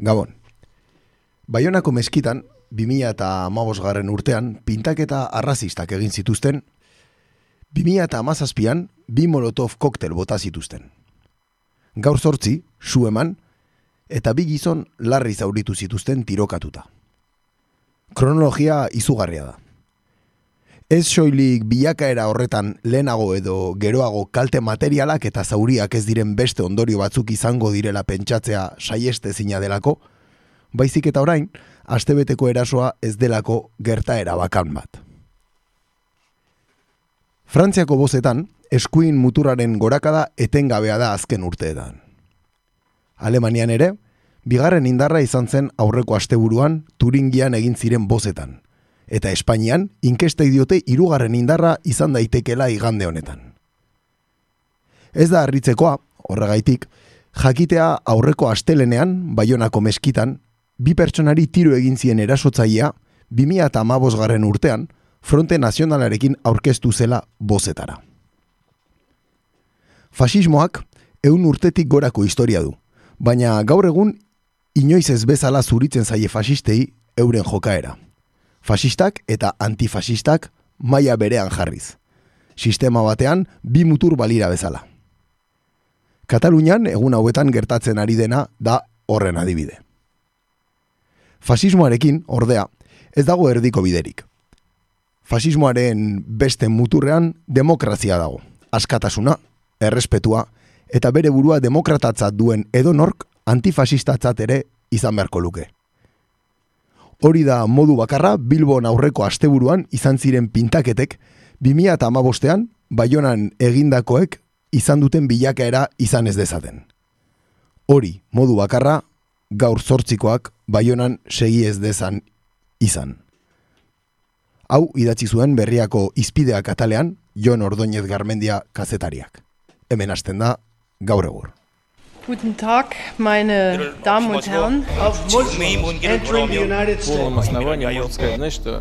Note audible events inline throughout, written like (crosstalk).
Gabon. Baionako meskitan, 2000 eta garren urtean, pintaketa arrazistak egin zituzten, 2000 eta amazazpian, bi molotov koktel bota zituzten. Gaur sortzi, su eman, eta bi gizon larri zauritu zituzten tirokatuta. Kronologia izugarria da. Ez soilik bilakaera horretan lehenago edo geroago kalte materialak eta zauriak ez diren beste ondorio batzuk izango direla pentsatzea saieste zina delako, baizik eta orain, astebeteko erasoa ez delako gertaera bakan bat. Frantziako bozetan, eskuin muturaren gorakada etengabea da azken urteetan. Alemanian ere, bigarren indarra izan zen aurreko asteburuan Turingian egin ziren bozetan – eta Espainian inkesta idiote irugarren indarra izan daitekela igande honetan. Ez da harritzekoa, horregaitik, jakitea aurreko astelenean, baionako meskitan, bi pertsonari tiro egin zien erasotzaia, 2000 eta garren urtean, fronte nazionalarekin aurkeztu zela bozetara. Fasismoak eun urtetik gorako historia du, baina gaur egun inoiz ez bezala zuritzen zaie fasistei euren jokaera fasistak eta antifasistak maila berean jarriz. Sistema batean bi mutur balira bezala. Katalunian egun hauetan gertatzen ari dena da horren adibide. Fasismoarekin, ordea, ez dago erdiko biderik. Fasismoaren beste muturrean demokrazia dago. Askatasuna, errespetua, eta bere burua demokratatzat duen edonork antifasistatzat ere izan beharko luke. Hori da modu bakarra Bilbon aurreko asteburuan izan ziren pintaketek 2000 eta amabostean Baionan egindakoek izan duten bilakaera izan ez dezaten. Hori modu bakarra gaur zortzikoak Baionan segi ez dezan izan. Hau idatzi zuen berriako izpideak atalean Jon Ordoñez Garmendia kazetariak. Hemen hasten da gaur egur. Guten Tag, meine Damen und Herren.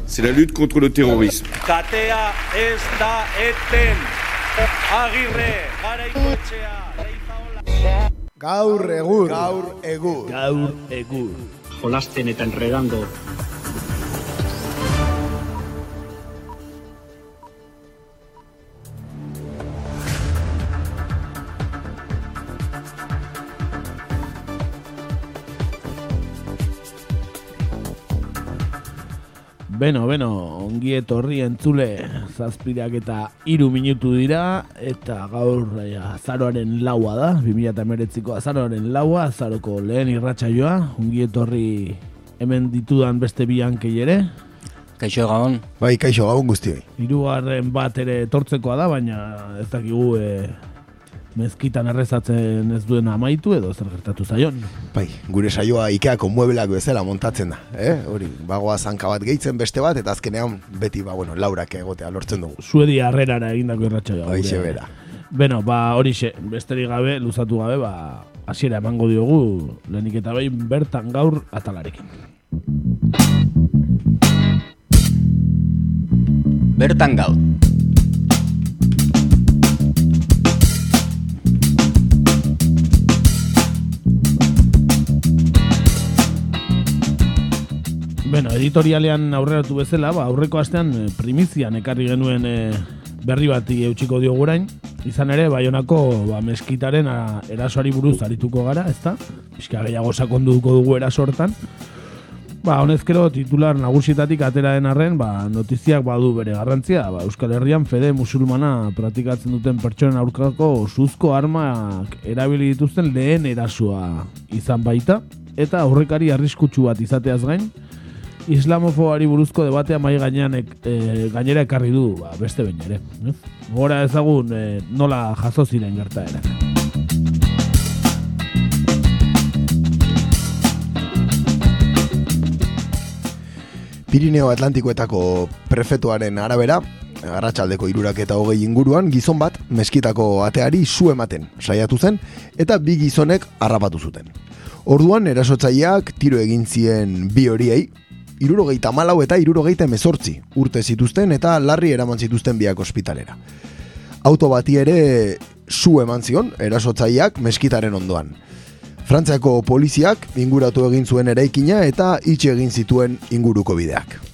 C'est la lutte contre le terrorisme. Katea ez da eten. Agirre, garaikoetxea, Gaur egur. Gaur egur. Gaur egur. Jolasten eta enredando Beno, beno, ongi etorri entzule zazpirak eta iru minutu dira eta gaur ja, azaroaren laua da, 2008ko azaroaren laua, azaroko lehen irratxa joa, ongi etorri hemen ditudan beste biankei ere. Kaixo gabon. Bai, kaixo gabon guztioi. Hirugarren bat ere etortzekoa da, baina ez dakigu e, mezkitan errezatzen ez duen amaitu edo zer gertatu zaion. Bai, gure saioa Ikeako muebelak bezala montatzen da, eh? Hori, bagoa zanka bat gehitzen beste bat eta azkenean beti ba bueno, Laurak egotea lortzen dugu. Suedi harrerara egindako irratsaioa. Bai, bera. Beno, ba hori xe, besterik gabe, luzatu gabe, ba hasiera emango diogu lehenik eta behin bertan gaur atalarekin. Bertan gaur. Bueno, editorialean aurreratu bezala, ba, aurreko astean eh, primizian ekarri genuen e, berri bati eutxiko diogurain. Izan ere, baionako ba, meskitaren a, erasoari buruz arituko gara, ezta? Iska gehiago sakonduko dugu erasortan. Ba, honezkero titular nagusitatik atera den arren, ba, notiziak badu bere garrantzia. Ba, Euskal Herrian fede musulmana praktikatzen duten pertsonen aurkako suzko armak erabili dituzten lehen erasoa izan baita. Eta aurrekari arriskutsu bat izateaz gain, islamofoari buruzko debatea mai gainean e, gainera ekarri du ba, beste baina ere. Gora ezagun e, nola jaso ziren gertaerak. Pirineo Atlantikoetako prefetuaren arabera, arratsaldeko irurak eta hogei inguruan, gizon bat meskitako ateari zu ematen saiatu zen, eta bi gizonek harrapatu zuten. Orduan, erasotzaileak tiro egin zien bi horiei, irurogeita malau eta irurogeita emezortzi urte zituzten eta larri eraman zituzten biak ospitalera. Auto bati ere zu eman zion, erasotzaileak meskitaren ondoan. Frantziako poliziak inguratu egin zuen eraikina eta itxe egin zituen inguruko bideak.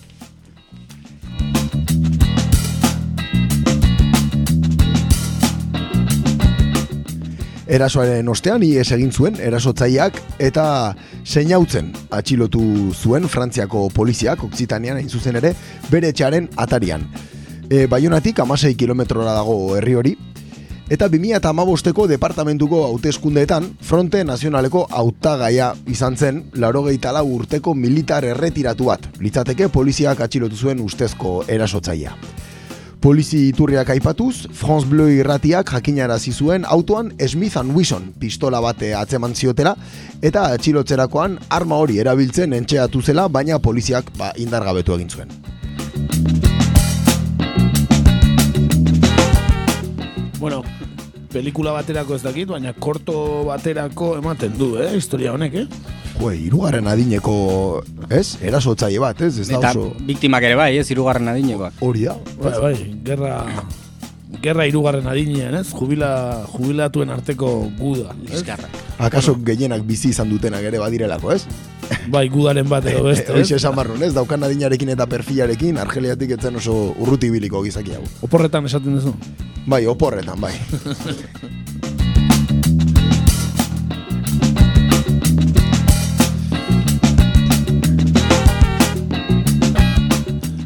Erasoaren ostean ies egin zuen erasotzaileak eta seinautzen atxilotu zuen Frantziako poliziak Oksitanean hain zuzen ere bere etxearen atarian. E, Baionatik amasei kilometrora dago herri hori eta 2008ko departamentuko hauteskundeetan fronte nazionaleko hautagaia izan zen laurogeita lau urteko militar erretiratu bat. Litzateke poliziak atxilotu zuen ustezko erasotzailea. Polizi iturriak aipatuz, France Bleu irratiak jakinarazi zuen autoan Smith Wesson pistola bate atzeman ziotela eta atxilotzerakoan arma hori erabiltzen entxeatu zela, baina poliziak ba, indargabetu egin zuen. Bueno, pelikula baterako ez dakit, baina korto baterako ematen du, eh, historia honek, eh? Jo, irugarren adineko, ez? Erasotzaile bat, ez? Ez da Eta oso... biktimak ere bai, ez, irugarren adinekoak. Hori da. Bai, bai, gerra... Gerra irugarren adinean, ez? Jubila, jubilatuen arteko guda. Ez? Liskarra. Akaso gehienak bizi izan dutenak ere badirelako, ez? Bai, gudaren bat edo beste? Hoxe esan barrun, ez? Daukan adinarekin eta perfilarekin, Argeliatik etzen oso urruti biliko gizaki hau. Oporretan esaten duzu. Bai, oporretan, bai. (laughs)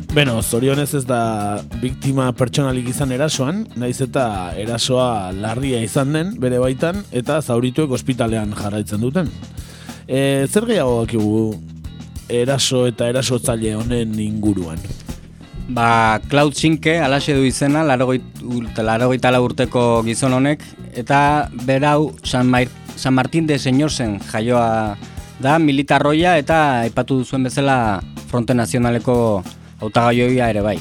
Beno, zorionez ez da biktima pertsonalik izan erasoan, naiz eta erasoa larria izan den bere baitan eta zaurituek ospitalean jarraitzen duten. E, zer gehiago dakigu eraso eta erasotzaile honen inguruan? Ba, Cloud Cinque, alaxe du izena, larogeita lau urteko gizon honek, eta berau San, Mair, San Martín de Señorsen jaioa da, militarroia eta aipatu duzuen bezala Fronte Nazionaleko hautagaioia ere bai.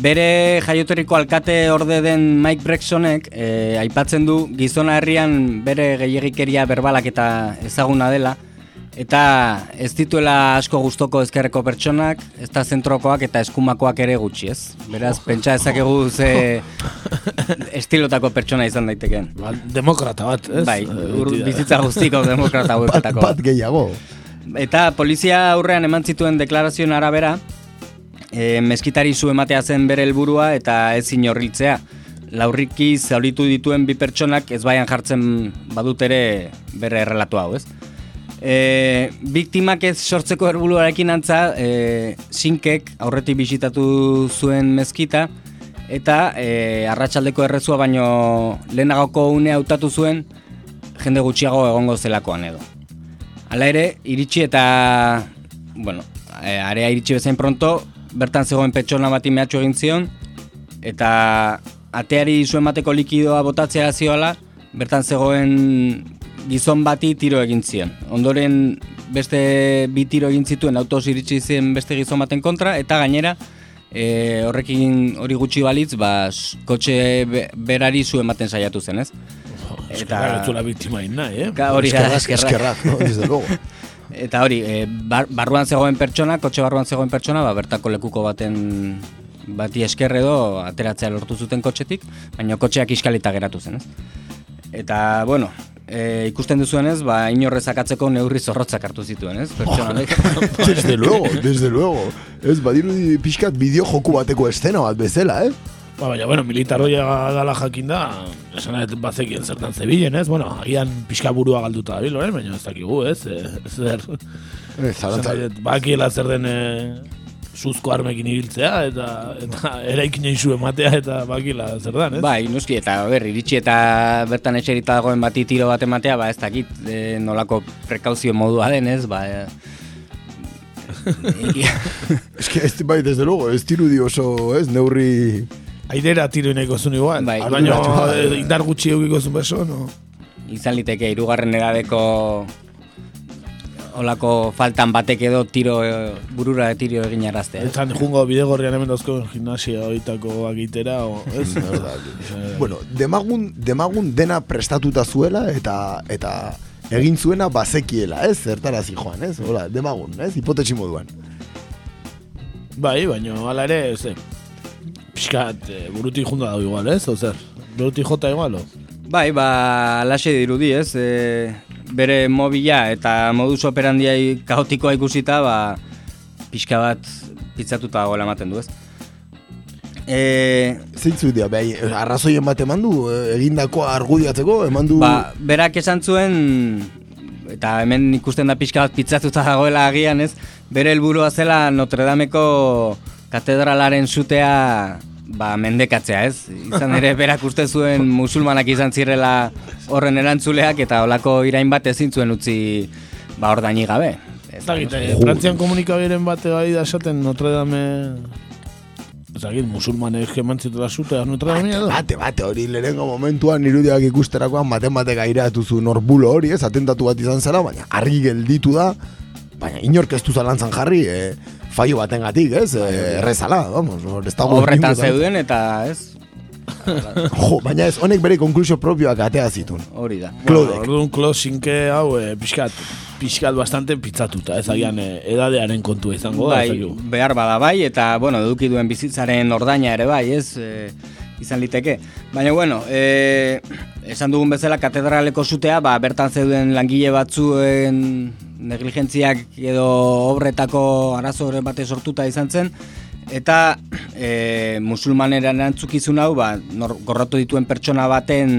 Bere jaioteriko alkate orde den Mike Brexonek e, aipatzen du gizona herrian bere gehiagikeria berbalak eta ezaguna dela, eta ez dituela asko gustoko ezkerreko pertsonak, ez da zentrokoak eta eskumakoak ere gutxi, ez? Beraz, pentsa ezakegu ze (laughs) estilotako pertsona izan daitekeen. Ba, demokrata bat, ez? Bai, Eh, ur, bizitza guztiko (laughs) demokrata Bat, bat gehiago. Eta polizia aurrean eman zituen deklarazioen arabera, e, meskitari zu ematea zen bere helburua eta ez inorriltzea. Laurriki zauritu dituen bi pertsonak ez baian jartzen badut ere bere errelatu hau, ez? E, biktimak ez sortzeko helburuarekin antza, e, sinkek aurretik bisitatu zuen mezkita, eta e, arratsaldeko errezua baino lehenagoko une hautatu zuen jende gutxiago egongo zelakoan edo. Hala ere, iritsi eta, bueno, e, area iritsi bezain pronto, bertan zegoen pertsona bati mehatxu egin zion, eta ateari zuen bateko likidoa botatzea zioala, bertan zegoen gizon bati tiro egin zion. Ondoren beste bi tiro egin zituen autos iritsi zen beste gizon baten kontra, eta gainera, e, horrekin hori gutxi balitz, ba, kotxe be- berari zu ematen saiatu zen, ez? Eskerrak ez zuela biktima egin nahi, eh? Ka- hori Eskerrak, eskerrak. eskerrak, no? Desde luego. (laughs) Eta hori, e, bar, barruan zegoen pertsona, kotxe barruan zegoen pertsona, ba, bertako lekuko baten bati esker edo ateratzea lortu zuten kotxetik, baina kotxeak iskalita geratu zen, ez? Eta, bueno, e, ikusten duzuenez, ba, inorrez akatzeko neurri zorrotzak hartu zituen, ez? Pertsona honek. (laughs) Desde luego, desde luego. Ez, badirudi pixkat bideo joku bateko estena bat bezala, eh? Ba, baina, bueno, militarroia dala jakin da, esan nahi bazekien zertan zebilen, ez? Bueno, agian pixka burua galduta dabil, orain, baina ez dakigu, ez? Zer, Eh, nahi dut, bakiela zer den e, suzko armekin ibiltzea, eta, eta eraikin eizu ematea, eta bakiela zer dan, ez? Bai, noski, eta ber, iritsi eta bertan etxerita dagoen bati tiro bat ematea, ba ez dakit e, nolako prekauzio modua den, ez? Ba, (laughs) (laughs) e, Ez que, ez, bai, desde luego, ez dirudi oso, ez, neurri... Aidera tiro ineko zuen igual, Bai. baina Arduratxoa, e, indar gutxi eukiko zuen beso, no? izan liteke irugarren edadeko olako faltan batek edo tiro e, burura tiro egin araztea. ez? Ezan jungo bidegorrian hemen dauzko gimnasia oitako agitera, o, ez? bueno, demagun, demagun dena prestatuta zuela eta eta egin zuena bazekiela, ez? Zertarazi joan, ez? Hola, demagun, ez? Hipotetsi moduan. Bai, baina hala ere, ze, pixkat, e, burutik junda dago igual, ez? O zer, burutik jota igual, o? Bai, ba, laxe dirudi, ez? E, bere mobila eta modus operandiai kaotikoa ikusita, ba, pixka bat pizzatuta gola ematen du, ez? E, Zeitzu dira, bai, arrazoien bat eman du, eh, egindako argudiatzeko, eman du... ba, berak esan zuen, eta hemen ikusten da pixka bat pizzatuta dagoela agian, ez? Bere helburua zela Notre Dameko katedralaren sutea ba, mendekatzea, ez? Izan ere (laughs) berak uste zuen musulmanak izan zirela horren erantzuleak eta olako irain bat ezin zuen utzi ba ordaini gabe. Ez dakit, eh, Frantzian komunikabideren bate bai da esaten Notre Dame... Ez dakit, musulmanek emantzitela zute Notre Dame edo? Bate, bate, hori lehenengo momentuan irudiak ikusterakoan baten batek airatu zu norbulo hori, ez, atentatu bat izan zara, baina argi gelditu da, baina inork ez du zalantzan jarri, eh, faio baten gatik, ez, eh, errezala, vamos, ez dago Horretan inongo- zeuden eta ez, (laughs) Jo, baina ez, honek bere konklusio propioak atea zitun. hori da. Klodek. Orduan, Klo sinke hau, e, pixkat, pixkat bastante pizzatuta, ez agian e, edadearen kontua izango da, Bai, behar bada bai, eta, bueno, eduki duen bizitzaren ordaina ere bai, ez, e, izan liteke. Baina, bueno, e, esan dugun bezala katedraleko sutea, ba, bertan zeuden langile batzuen negligentziak edo obretako arazoren bate sortuta izan zen, eta (clears throat) e, musulmaneran erantzukizun hau, ba, nor, gorrotu dituen pertsona baten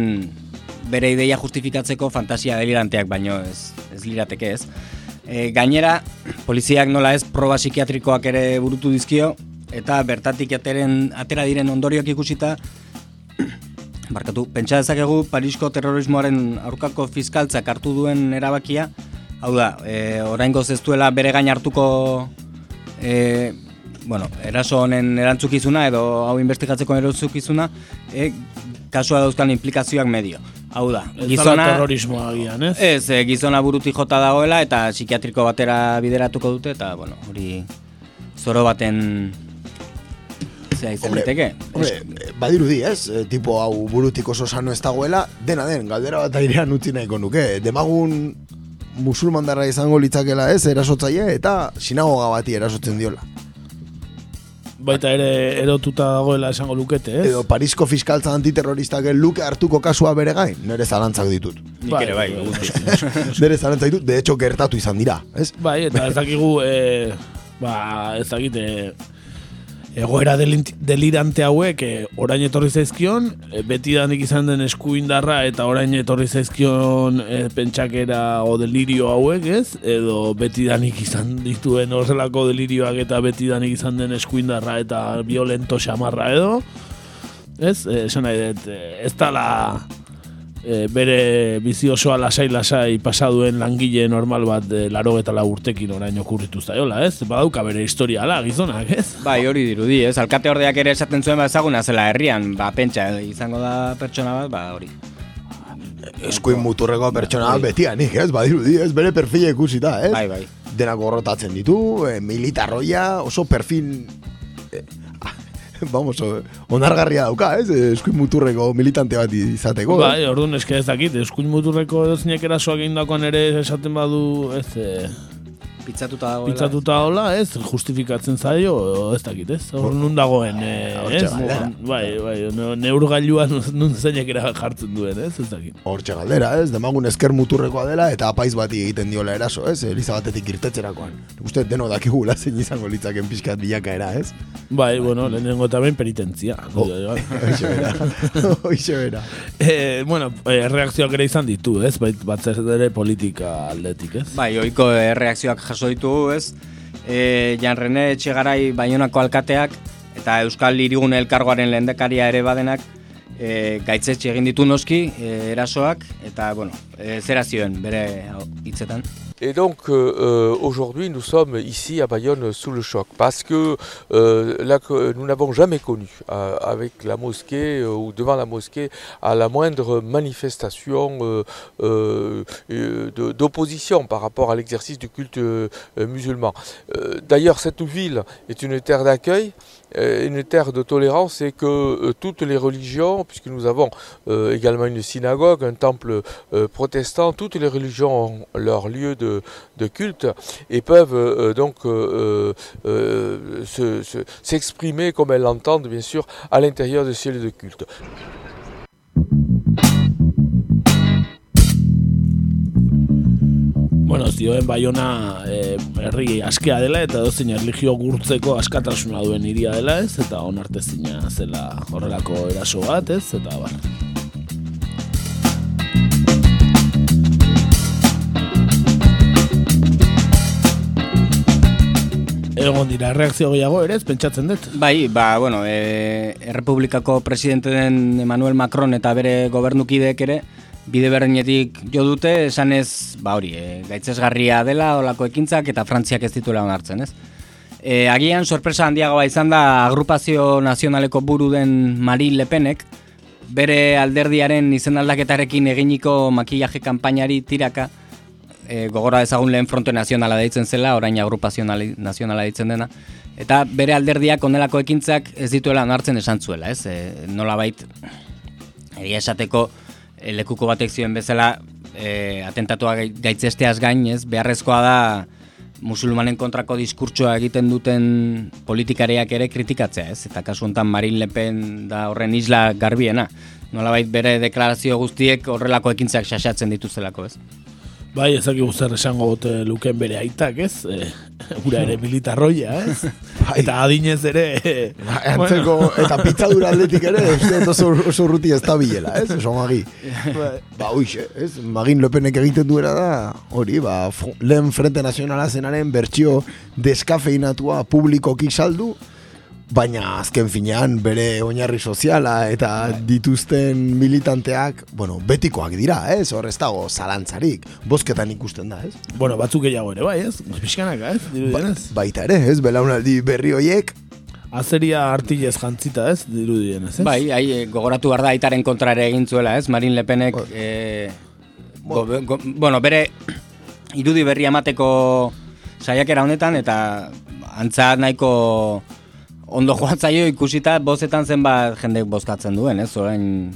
bere ideia justifikatzeko fantasia deliranteak baino ez, ez lirateke ez. E, gainera, poliziak nola ez proba psikiatrikoak ere burutu dizkio, eta bertatik ateren, atera diren ondorioak ikusita, (clears throat) barkatu, pentsa dezakegu Parisko terrorismoaren aurkako fiskaltzak hartu duen erabakia, hau da, e, oraingoz ez duela bere gain hartuko e, bueno, eraso honen erantzukizuna edo hau investigatzeko erantzukizuna, e, kasua dauzkan implikazioak medio. Hau da, Ez gizona... terrorismoa agian, ez? Ez, e, gizona burutik jota dagoela eta psikiatriko batera bideratuko dute eta, bueno, hori zoro baten zea izan. Hombre, eh, badirudi ez, eh, tipo hau burutik oso sano ez dagoela, dena den, galdera bat airean utzi nahiko nuke. Demagun musulmandarra izango litzakela ez, erasotzaile, eta sinagoga bati erasotzen diola. Baita ere erotuta dagoela esango lukete, ez? Edo Parisko fiskaltza antiterroristak luke hartuko kasua bere gain, nire zalantzak ditut. Nik ere bai, guzti. (laughs) Nire zalantzak ditut, de hecho gertatu izan dira, ez? Bai, eta ez dakigu, e, ba, ez dakit, e, egoera delirante hauek e, orain etorri zaizkion, e, betidanik izan den eskuindarra eta orain etorri zaizkion e, pentsakera o delirio hauek, ez? Edo betidanik izan dituen horrelako delirioak eta betidanik izan den eskuindarra eta violento xamarra edo, ez? E, esan nahi dut, ez dala e, bere bizi osoa lasai-lasai pasaduen langile normal bat e, laro eta lau urtekin orain okurritu zaiola, ez? Badauka bere historia ala, gizonak, ez? Bai, hori dirudi, ez? Alkate ordeak ere esaten zuen ba ezaguna zela herrian, ba pentsa izango da pertsona bat, ba hori. Eskuin muturreko pertsona betianik, ez? Badirudi, ez? Bere perfila ikusita, ez? Bai, bai. Denak gorrotatzen ditu, e, militarroia, oso perfil... eh, (laughs) vamos, onargarria dauka, ez? Eh, Eskuin muturreko militante bat izateko. eh? Bai, orduan eske ez dakit, eskuin muturreko edozinek erasoak egindakoan ere esaten badu, ez, e, Pitzatuta dagoela. pitzatuta hola, ez, justifikatzen zaio, ez dakit, ez? Hor nun dagoen, e, hortxe ez? Bai, bai, ne- neurgailua nun- zeinek era jartzen duen, ez? Ez dakit. Hortxe galdera, ez? Demagun esker muturrekoa dela eta apaiz bati egiten diola eraso, ez? Eliza batetik irtetzerakoan. Uste deno dakigula zein izango litzaken pixkat bilakaera, ez? Bai, bueno, lehenengo eta behin penitentzia. Oh. (laughs) Hoixe bera. (laughs) Bera. Eh, bueno, eh, reakzioak ere izan ditu, ez? Bait batzez ere politika aldetik, ez? Bai, ohiko eh, erreakzioak jaso ditugu, ez? E, Jan Rene Etxegarai Baionako alkateak eta Euskal Hirigune Elkargoaren lehendakaria ere badenak e, gaitzetxe egin ditu noski e, erasoak eta bueno, e, zera zioen bere hitzetan. Et donc euh, euh, aujourd'hui, nous sommes ici à Bayonne sous le choc parce que euh, nous n'avons jamais connu avec la mosquée ou devant la mosquée à la moindre manifestation d'opposition par rapport à l'exercice du culte musulman. D'ailleurs, cette ville est une terre d'accueil, une terre de tolérance et que euh, toutes les religions, puisque nous avons euh, également une synagogue, un temple euh, protestant, toutes les religions ont leur lieu de, culte et peuvent euh, donc euh, euh, se- se- s'exprimer comme elles l'entendent, bien sûr, à l'intérieur de ces lieux de culte. Bueno, zioen baiona e, herri askea dela eta dozein erligio gurtzeko askatasuna duen iria dela ez, eta onartezina zela horrelako eraso bat ez, eta bar. Egon dira, reakzio gehiago ere, pentsatzen dut. Bai, ba, bueno, e, Errepublikako presidente den Emmanuel Macron eta bere gobernukideek ere, bide berdinetik jo dute, esanez, ba hori, e, gaitzesgarria dela olako ekintzak eta Frantziak ez dituela onartzen, ez? E, agian, sorpresa handiagoa izan da agrupazio nazionaleko buru den Marine Le Penek, bere alderdiaren izen aldaketarekin eginiko makillaje kanpainari tiraka, e, gogora ezagun lehen fronte nazionala deitzen zela, orain agrupazio nazionala deitzen dena, eta bere alderdiak onelako ekintzak ez dituela onartzen esan zuela, ez? E, nola bait, egia esateko lekuko batek zioen bezala e, atentatua gai- gaitzesteaz gain, ez? Beharrezkoa da musulmanen kontrako diskurtsoa egiten duten politikariak ere kritikatzea, ez? Eta kasu honetan Marine Le Pen da horren isla garbiena. Nolabait bere deklarazio guztiek horrelako ekintzak xaxatzen dituztelako, ez? Bai, ezakigu zer esango bote luken bere aitak, ez? E, ura ere militarroia, ez? Eta adinez ere... e, Ba, Antzeko, eta pitzadura aldetik ere, uste dut oso, oso urruti ez da bilela, ez? Oso magi. ba, uixe, ez? Magin Lepenek egiten duera da, hori, ba, lehen Frente Nazionala zenaren bertsio deskafeinatua publikoki saldu, baina azken finean bere oinarri soziala eta dituzten militanteak, bueno, betikoak dira, ez? Hor ez dago zalantzarik, bozketan ikusten da, ez? Bueno, batzuk gehiago ere, bai, ez? Pixkanaka, ez? Ba, Dirudienez. baita ere, ez? Belaunaldi berri hoiek, Azeria artilez jantzita, ez? Dirudienez, ez? Bai, ai, gogoratu behar da aitaren kontrare egin zuela, ez? Marine Le Penek, e, go, go, bueno, bere irudi berri emateko saiakera honetan, eta antza nahiko ondo joan zaio ikusita bozetan zenbat jendek bozkatzen duen, ez? Orain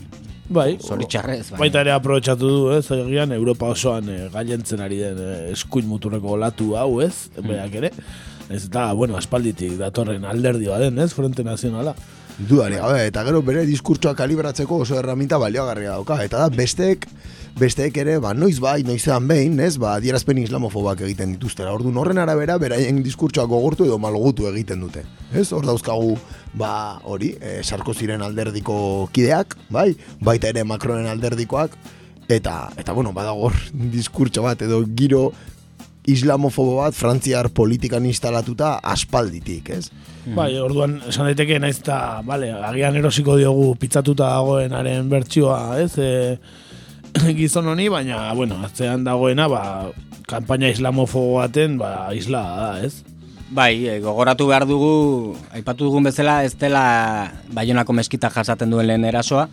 Bai, zoritxarrez. baina- Baita ere aprobetsatu du, ez? Agian Europa osoan e, gailentzen ari den e, eskuin muturreko olatu hau, ez? Beak ere. Ez da, bueno, aspalditik datorren alderdi baden, ez? Frente Nazionala. Dudari gabe, eta gero bere diskurtsoa kalibratzeko oso erraminta baliogarria dauka. Eta da, besteek, besteek ere, ba, noiz bai, noizean behin, ez, ba, adierazpen islamofobak egiten dituztera. Orduan horren arabera, beraien diskurtsoa gogortu edo malgutu egiten dute. Ez, hor dauzkagu, ba, hori, e, Sarkoziren alderdiko kideak, bai, baita ere Macronen alderdikoak, eta, eta bueno, badago hor diskurtso bat, edo giro islamofobo bat frantziar politikan instalatuta aspalditik, ez? Bai, orduan esan daiteke naiz eta, bale, agian erosiko diogu pitzatuta dagoenaren bertsioa, ez? E, (clears throat) gizon honi, baina, bueno, atzean dagoena, ba, kanpaina islamofobo baten, ba, isla da, ez? Bai, e, gogoratu behar dugu, aipatu dugun bezala, ez dela Baionako meskita jasaten duen lehen erasoa.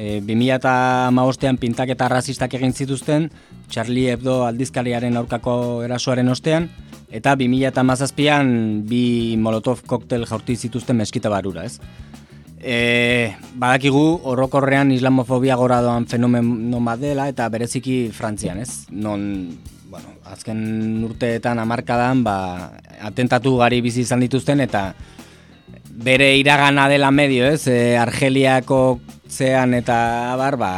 E, 2008an pintak eta rasistak egin zituzten, Charlie Hebdo aldizkariaren aurkako erasoaren ostean, eta 2008an bi Molotov koktel jaurti zituzten meskita barura, ez? E, badakigu orokorrean islamofobia gora doan fenomeno bat dela eta bereziki Frantzian, ez? Non, bueno, azken urteetan hamarkadan ba, atentatu gari bizi izan dituzten eta bere iragana dela medio, ez? E, Argeliako zean eta abar, ba,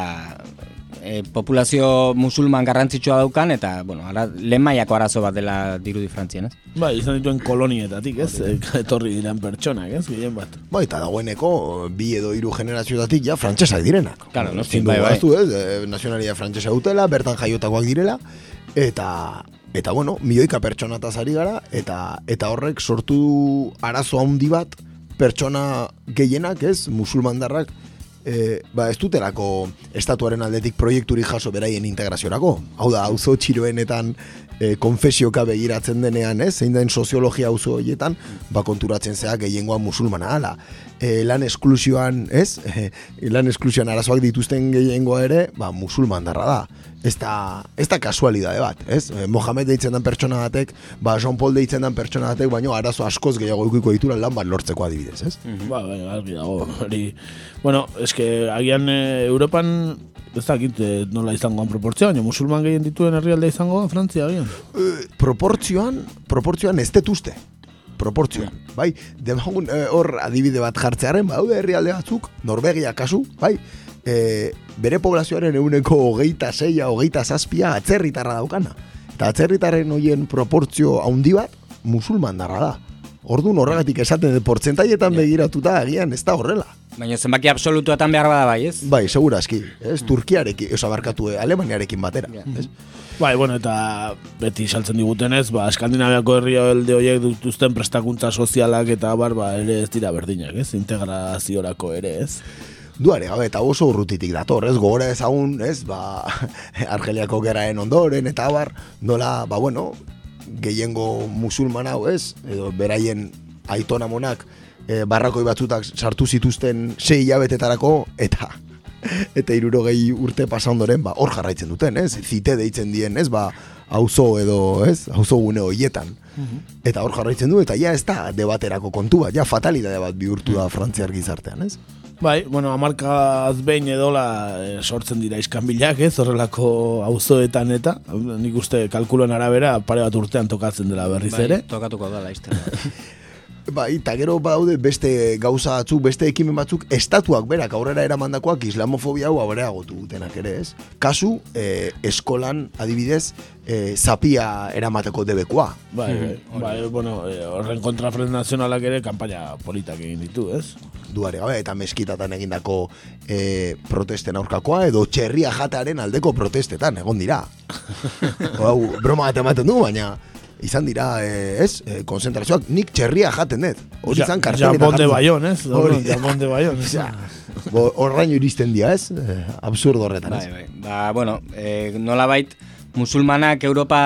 e, populazio musulman garrantzitsua daukan eta, bueno, ara, lehen mailako arazo bat dela dirudi Frantzian, ez? Bai, izan dituen kolonietatik, ez? E, etorri diren pertsonak, ez? Gehien bat. Bai, eta dagoeneko bi edo hiru generazioetatik ja frantsesak direnak. Claro, dugu bai, bai. ahaztu, ez? E, nazionalia frantsesa dutela, bertan jaiotakoak direla, eta eta bueno, milioika pertsonataz ari gara, eta eta horrek sortu arazo handi bat pertsona gehienak, ez? Musulmandarrak e, ba, ez dutelako estatuaren aldetik proiekturik jaso beraien integraziorako. Hau da, auzo txiroenetan e, konfesioka begiratzen denean, ez? Zein den soziologia auzo horietan, ba konturatzen zea gehiengoa musulmana ala. E, lan esklusioan, ez? E, lan esklusioan arazoak dituzten gehiengoa ere, ba musulmandarra da. Ez da, ez da kasualidade bat, ez? E, Mohamed deitzen den pertsona batek, ba Jean Paul deitzen den pertsona batek, baino arazo askoz gehiago ikiko ditura lan bat lortzeko adibidez, ez? Ba, bai, argi dago, hori. Bueno, eske agian e, Europan ez dakit e, nola izangoan proportzioa, baina musulman gehien dituen herrialde izango Frantzia agian. E, proportzioan, proportzioan ez detuzte. Proportzioan, bai? Demagun eh, hor adibide bat jartzearen, badaude herrialde batzuk, Norvegia kasu, bai? e, bere poblazioaren euneko hogeita zeia, hogeita zazpia atzerritarra daukana. Eta atzerritarren hoien proportzio handi bat, musulman darra da. Orduan horregatik esaten dut portzentaietan begiratuta agian ez da horrela. Baina zenbaki absolutuetan behar bada bai, ez? Bai, segurazki, ez? Turkiarekin, oza, barkatu, eh, Alemaniarekin batera. Ez? Bai, bueno, eta beti saltzen digutenez, ba, Eskandinaviako herria elde horiek dituzten prestakuntza sozialak eta bar, ba, ere ez dira berdinak, ez? Integraziorako ere, ez? Duare, gabe, eta oso urrutitik dator, ez? Gogora ezagun, ez? Ba, (laughs) Argeliako geraen ondoren, eta bar, nola, ba, bueno, gehiengo musulman hau, ez? Edo beraien aitona monak e, barrakoi batzutak sartu zituzten sei hilabetetarako, eta (laughs) eta irurogei urte pasa ondoren, ba, hor jarraitzen duten, ez? Zite deitzen dien, ez? Ba, auzo edo, ez? Auzo gune hoietan. Eta hor jarraitzen du, eta ja ez da debaterako kontu bat, ja fatalidade bat bihurtu da frantziar gizartean, ez? Bai, bueno, amarkaz behin edola eh, sortzen dira iskanbilak, ez, horrelako auzoetan eta, nik uste kalkuloen arabera pare bat urtean tokatzen dela berriz Bai, ere. tokatuko (laughs) da laizten. Bai, eta gero badaude beste gauza batzuk, beste ekimen batzuk, estatuak berak aurrera eramandakoak islamofobia hau agotu dutenak ere, ez? Kasu, eh, eskolan, adibidez, eh, zapia eramateko debekoa. Bai, bai, bai, bueno, eh, horren kontra Front Nazionalak ere kanpaina politak egin ditu, ez? duare gabe, eta meskitatan egindako e, protesten aurkakoa, edo txerria jatearen aldeko protestetan, egon dira. (laughs) Hau, broma bat ematen du, baina izan dira, e, ez, e, konzentrazioak, nik txerria jaten dut. Hori izan karteletan Japon de. Bayon, ez? Hori, Japon de Bayon? Ja, Horraino iristen dira, ez? E, absurdo horretan, bai, ez? bai. Ba, bueno, e, nola bait, musulmanak Europa,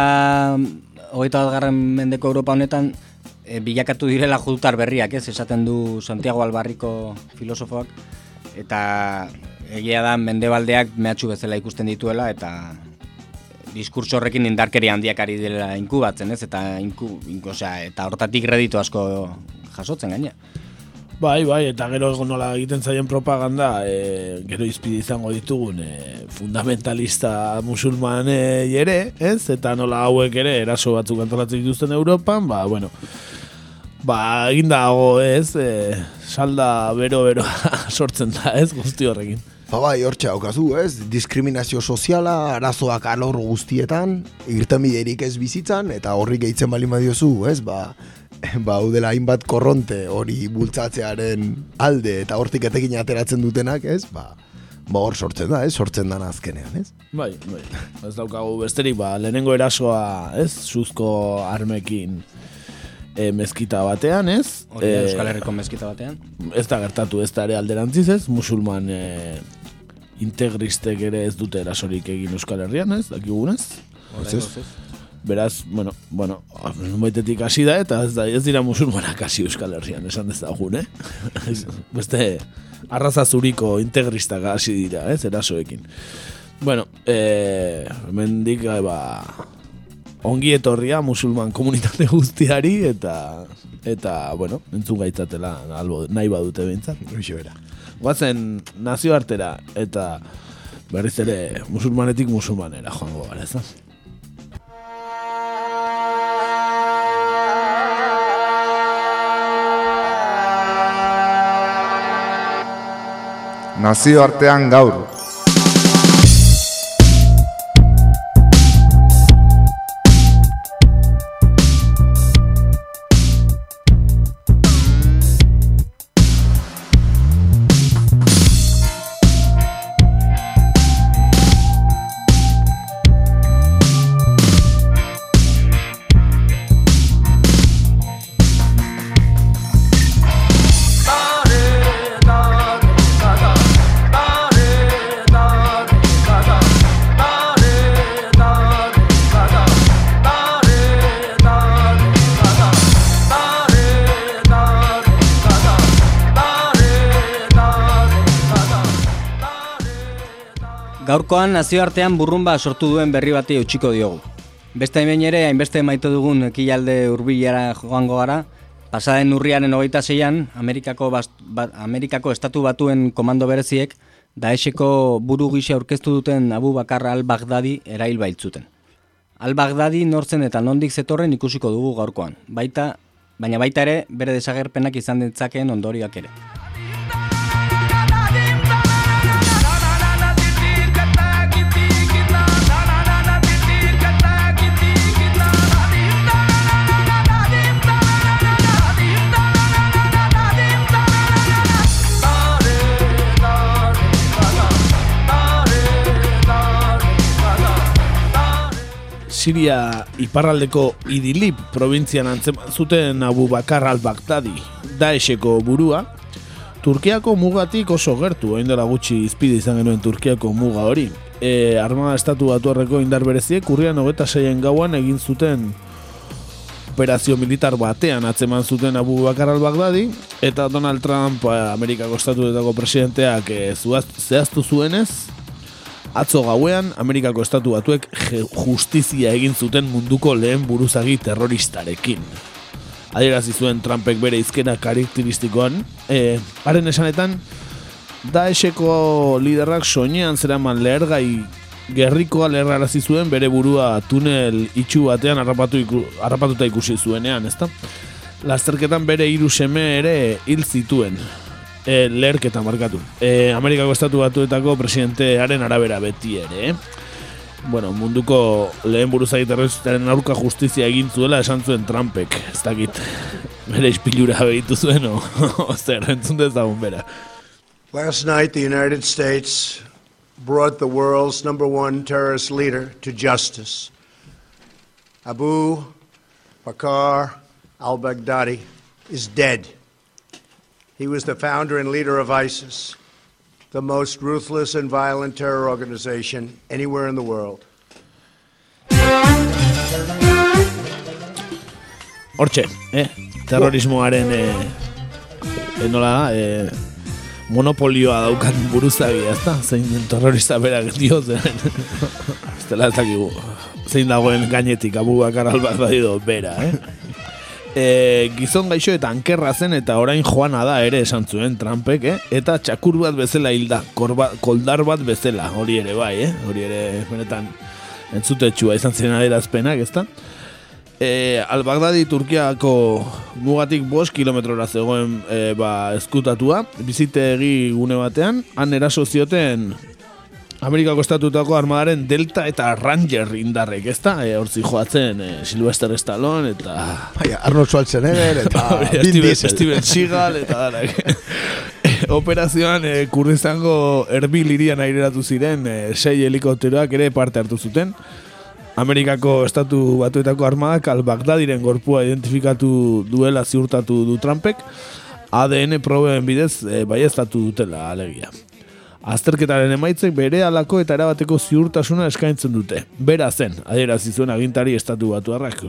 hogeita bat garren mendeko Europa honetan, e, bilakatu direla judutar berriak, ez? Esaten du Santiago Albarriko filosofoak, eta egia da mendebaldeak mehatxu bezala ikusten dituela, eta diskurtso horrekin indarkeria handiak ari dela inkubatzen, ez? Eta, inku, inku, osea, eta hortatik kreditu asko jasotzen gaina. Bai, bai, eta gero nola egiten zaien propaganda, e, gero izpide izango ditugun e, fundamentalista musulmanei ere, ez? Eta nola hauek ere eraso batzuk antolatzen dituzten Europan, ba, bueno, ba, egin dago, ez? E, salda bero-bero (laughs) sortzen da, ez? Guzti horrekin. Ba bai, hortxe haukazu, ez? Diskriminazio soziala, arazoak alor guztietan, irtenbiderik ez bizitzan, eta horri gehitzen bali badiozu, ez? Ba, (laughs) ba, hau dela hainbat korronte hori bultzatzearen alde, eta hortik etekin ateratzen dutenak, ez? Ba, ba hor sortzen da, ez? Sortzen dana azkenean, ez? Bai, bai. Ez daukagu besterik, ba, lehenengo erasoa, ez? Suzko armekin e, mezkita batean, ez? Hori E, Euskal Herriko mezkita batean. ez da gertatu ez da ere alderantziz ez, musulman e, integristek ere ez dute erasorik egin Euskal Herrian, ez, dakigunez. Ez? Beraz, bueno, bueno, baitetik hasi da eta ez, da, ez dira musulmanak hasi Euskal Herrian, esan ez dagun, eh? (laughs) Beste arraza zuriko integristak hasi dira, ez, erasoekin. Bueno, eh, hemendik eh, ba, ongi etorria musulman komunitate (laughs) guztiari eta eta bueno, entzun gaitzatela albo, nahi badute behintzat. Hoxe bera. Guazen nazioartera eta berriz ere musulmanetik musulmanera joango gara, ez da? Nazioartean gaur. Gaurkoan nazioartean burrumba sortu duen berri bati eutxiko diogu. Beste hemen ere, hainbeste maite dugun ekialde hurbilara joango gara, pasaden urriaren hogeita zeian, Amerikako, bast, ba, Amerikako estatu batuen komando bereziek, Daesheko buru gisa aurkeztu duten Abu Bakar al-Baghdadi erail baitzuten. Al-Baghdadi nortzen eta nondik zetorren ikusiko dugu gaurkoan, baita, baina baita ere bere desagerpenak izan ditzakeen ondorioak ere. Siria iparraldeko Idilip provintzian antzeman zuten Abu Bakar al-Baghdadi, Daesheko burua, Turkiako mugatik oso gertu, hain dela gutxi izpide izan genuen Turkiako muga hori. E, Armada Estatu Batuarreko indar bereziek urrian hogeta seien gauan egin zuten operazio militar batean atzeman zuten Abu Bakar al-Baghdadi eta Donald Trump eh, Amerikako Estatuetako presidenteak zuaz- zehaztu zuenez atzo gauean Amerikako Estatu Batuek justizia egin zuten munduko lehen buruzagi terroristarekin adierazi zuen Trumpek bere izkera karakteristikoan e, haren esanetan Daesheko liderrak soinean zeraman lehergai gerrikoa leherrarazi zuen bere burua tunel itxu batean harrapatu iku, harrapatuta ikusi zuenean, ezta? Lasterketan bere hiru seme ere hil zituen. E, leherketa markatu. E, Amerikako estatu batuetako presidentearen arabera beti ere, eh? Bueno, munduko lehen buruzagi terroristaren aurka justizia egin zuela esan zuen Trumpek, ez dakit. Bere ispilura behitu zuen, (laughs) o, zer, entzun dezagun bera. Last night, the United States brought the world's number one terrorist leader to justice. Abu Bakr al Baghdadi is dead. He was the founder and leader of ISIS, the most ruthless and violent terror organization anywhere in the world. Hortxe, eh? Terrorismoaren eh, eh, nola eh, monopolioa daukan buruzagia, ezta? Zein terrorista berak dio zen. (laughs) Ez dela ez dakigu. Zein dagoen gainetik abu bakar albak do bera, eh? E, gizon gaixo eta ankerra zen eta orain joana da ere esan zuen Trumpek, eh? Eta txakur bat bezala hilda, korba, koldar bat bezala, hori ere bai, eh? Hori ere, benetan, entzutetxua izan zen adierazpenak, ezta? E, Al-Baghdadi Turkiako mugatik bost kilometrora zegoen e, ba, eskutatua, bizitegi gune batean, han eraso zioten Amerikako estatutako armadaren Delta eta Ranger indarrek, ezta? E, hortzi joatzen e, Sylvester Stallone eta... Baina, Arnold Schwarzenegger eta (laughs) Vin Steven, Diesel. Steven Seagal eta darak. (laughs) Operazioan e, Kurdizango Erbil irian aireratu ziren e, sei helikopteroak ere parte hartu zuten. Amerikako estatu batuetako armadak al-Baghdadiren gorpua identifikatu duela ziurtatu du Trumpek, ADN proben bidez e, baiestatu dutela alegia. Azterketaren emaitzek bere alako eta erabateko ziurtasuna eskaintzen dute. Bera zen, adierazi zuen agintari estatu batuarrak,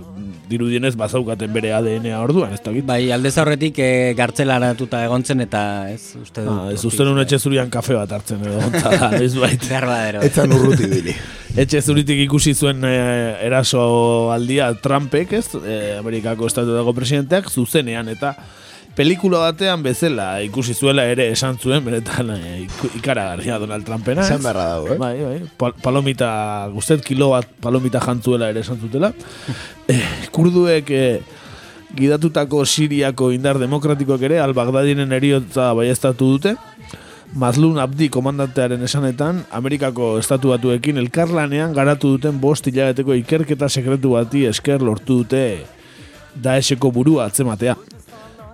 dirudienez bazaukaten bere ADN-a orduan, ez dakit. Bai, aldez aurretik e, gartzelaratuta egontzen eta ez uste dut. Ah, ez uste nun etxe zurian kafe bat hartzen edo, eta (laughs) ez bait. Behar badero. Etzan urruti bili. (laughs) Etxe zuritik ikusi zuen eh, eraso aldia Trumpek, ez, eh, Amerikako estatuetako presidenteak, zuzenean, eta pelikula batean bezala ikusi zuela ere esan zuen, benetan iku- ikaragarria Donald Trumpena. Esan beharra dago, eh? Bai, bai, pal palomita, guztet kilo bat palomita jantzuela ere esan zutela. (laughs) eh, kurduek eh, gidatutako Siriako indar demokratikoak ere al-Baghdadinen eriotza baiestatu dute. Mazlun Abdi komandantearen esanetan, Amerikako estatu batuekin elkarlanean garatu duten bost hilabeteko ikerketa sekretu bati esker lortu dute Daesheko burua atzematea.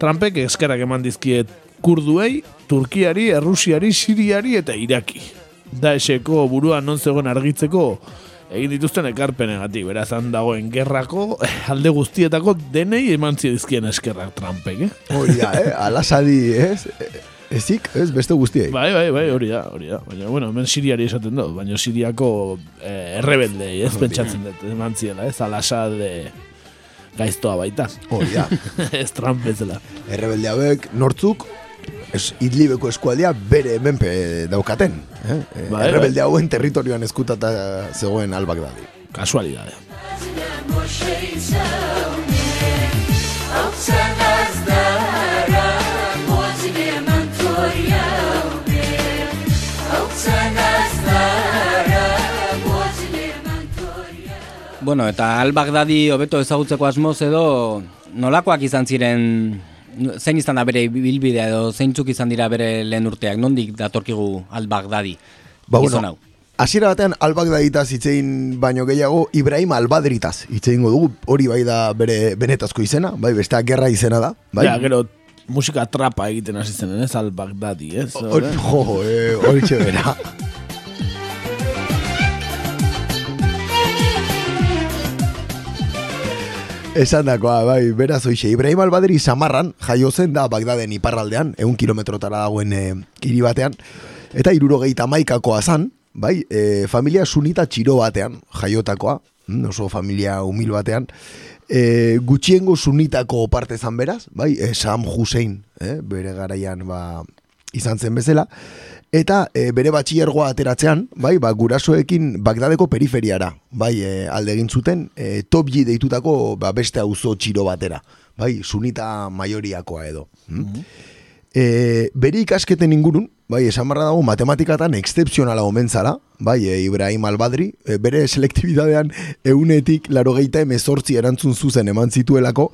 Trumpek eskerak eman dizkiet kurduei, Turkiari, Errusiari, Siriari eta Iraki. Daesheko burua non zegoen argitzeko egin dituzten ekarpenegatik, beraz han dagoen gerrako alde guztietako denei eman dizkien eskerrak Trumpek, eh? Hori da, eh? Alasadi, ez? Ezik, ez? Beste guztiei. Bai, bai, bai, hori da, hori da. Baina, bueno, hemen Siriari esaten dut, baina Siriako eh, errebeldei, ez pentsatzen dut, eman ziela, ez? Alasa de gaiztoa baita. Hori da. (laughs) ez Trump bezala. Errebelde hauek nortzuk es, idlibeko eskualdea bere menpe daukaten. Eh? Bai, Errebelde hauen territorioan eskutata zegoen albak dadi. Kasualidade. Bueno, eta al-Baghdadi hobeto ezagutzeko asmoz edo nolakoak izan ziren zein izan da bere bilbidea edo zeintzuk izan dira bere lehen urteak, nondik datorkigu al-Baghdadi Ba, bueno, hau? Hasiera batean albak daditaz hitzein baino gehiago Ibrahim albadritaz hitzeingo dugu hori bai da bere benetazko izena, bai besteak gerra izena da, bai? Ja, gero musika trapa egiten hasi zen, ez? Al-Baghdadi, ez? Hor- Jo, eh, hori (laughs) Esan dakoa, bai, beraz oixe. Ibrahim Albadri Samarran jaio zen da Bagdaden iparraldean, egun kilometrotara dagoen e, hiri batean, eta irurogeita maikakoa zan, bai, e, familia sunita txiro batean jaiotakoa, mm, oso familia humil batean, e, gutxiengo sunitako parte zan beraz, bai, e, Sam Hussein, eh, bere garaian ba, izan zen bezala, eta e, bere batxillergoa ateratzean, bai, ba, gurasoekin Bagdadeko periferiara, bai, e, alde egin zuten, e, topji deitutako ba, beste auzo txiro batera, bai, sunita maioriakoa edo. Mm E, bere ikasketen ingurun, bai, esan barra dago matematikatan excepzionala omen zara, bai, e, Ibrahim Albadri, e, bere selektibidadean eunetik laro geita emezortzi erantzun zuzen eman zituelako,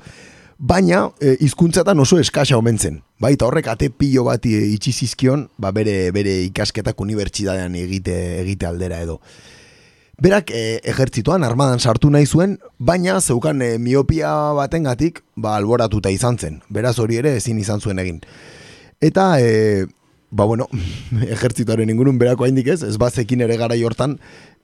baina e, hizkuntzatan oso eskasa omen zen. Bai, eta horrek ate pilo bat e, itxi zizkion, ba, bere, bere ikasketak unibertsitatean egite, egite aldera edo. Berak e, ejertzituan armadan sartu nahi zuen, baina zeukan e, miopia batengatik ba, alboratuta izan zen. Beraz hori ere ezin izan zuen egin. Eta, e, ba bueno, (laughs) ejertzituaren ingunun berako haindik ez, ez bazekin ere gara hortan,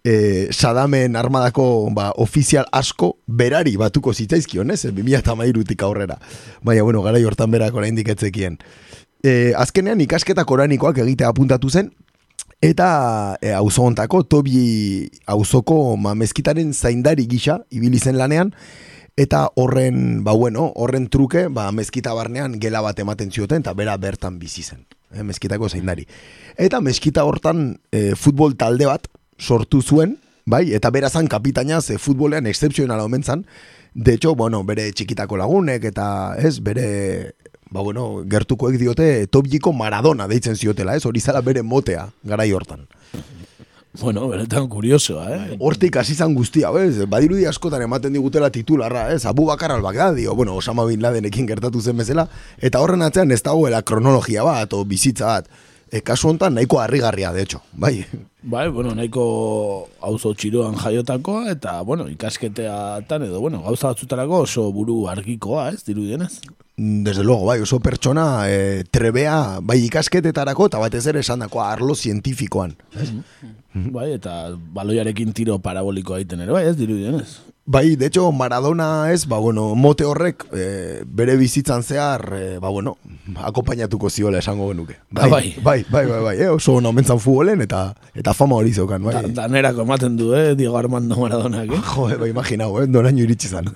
e, Sadamen armadako ba, ofizial asko berari batuko zitzaizkion, ez? 2008tik aurrera. Baina, bueno, gara hortan berako haindik etzekien. E, azkenean ikasketa koranikoak egitea apuntatu zen, eta e, auzo hontako, tobi auzoko ma, mezkitaren zaindari gisa, ibili zen lanean, Eta horren, ba bueno, horren truke, ba mezkita barnean gela bat ematen zioten eta bera bertan bizi zen, eh, mezkitako zeindari. Eta mezkita hortan e, futbol talde bat sortu zuen, bai, eta bera zan kapitaina ze futbolean excepzionala omen zan. De hecho, bueno, bere txikitako lagunek eta, ez, bere ba bueno, gertukoek diote topjiko Maradona deitzen ziotela, ez? Hori zala bere motea garai hortan. Bueno, benetan kuriosoa, eh? Hortik hasi zan guztia, ez? Badirudi askotan ematen digutela titularra, ez? Abu Bakar al-Baghdadi, o, bueno, Osama Bin Ladenekin gertatu zen bezala, eta horren atzean ez dagoela kronologia bat, o bizitza bat. E, kasu honetan nahiko harrigarria, de hecho, bai? Bai, bueno, nahiko auzo txiroan jaiotakoa, eta, bueno, ikasketeatan edo, bueno, gauza batzutarako oso buru argikoa, ez, dirudienez? Desde luego, bai, oso pertsona e, trebea, bai ikasketetarako, eta batez ere esan dakoa arlo zientifikoan. Ez? Bai, eta baloiarekin tiro paraboliko egiten ere, bai, ez dirudienez? Bai, de hecho, Maradona ez, ba, bueno, mote horrek e, bere bizitzan zehar, e, ba, bueno, akompainatuko ziola esango genuke. Bai, bai, bai, bai, bai, bai, eh, oso ona mentzan futbolen eta eta fama hori zeukan, bai. Da, danerako ematen du, eh, Diego Armando Maradona, eh? (laughs) Jo, bai, imaginau, eh, donaino iritsi zan. (laughs)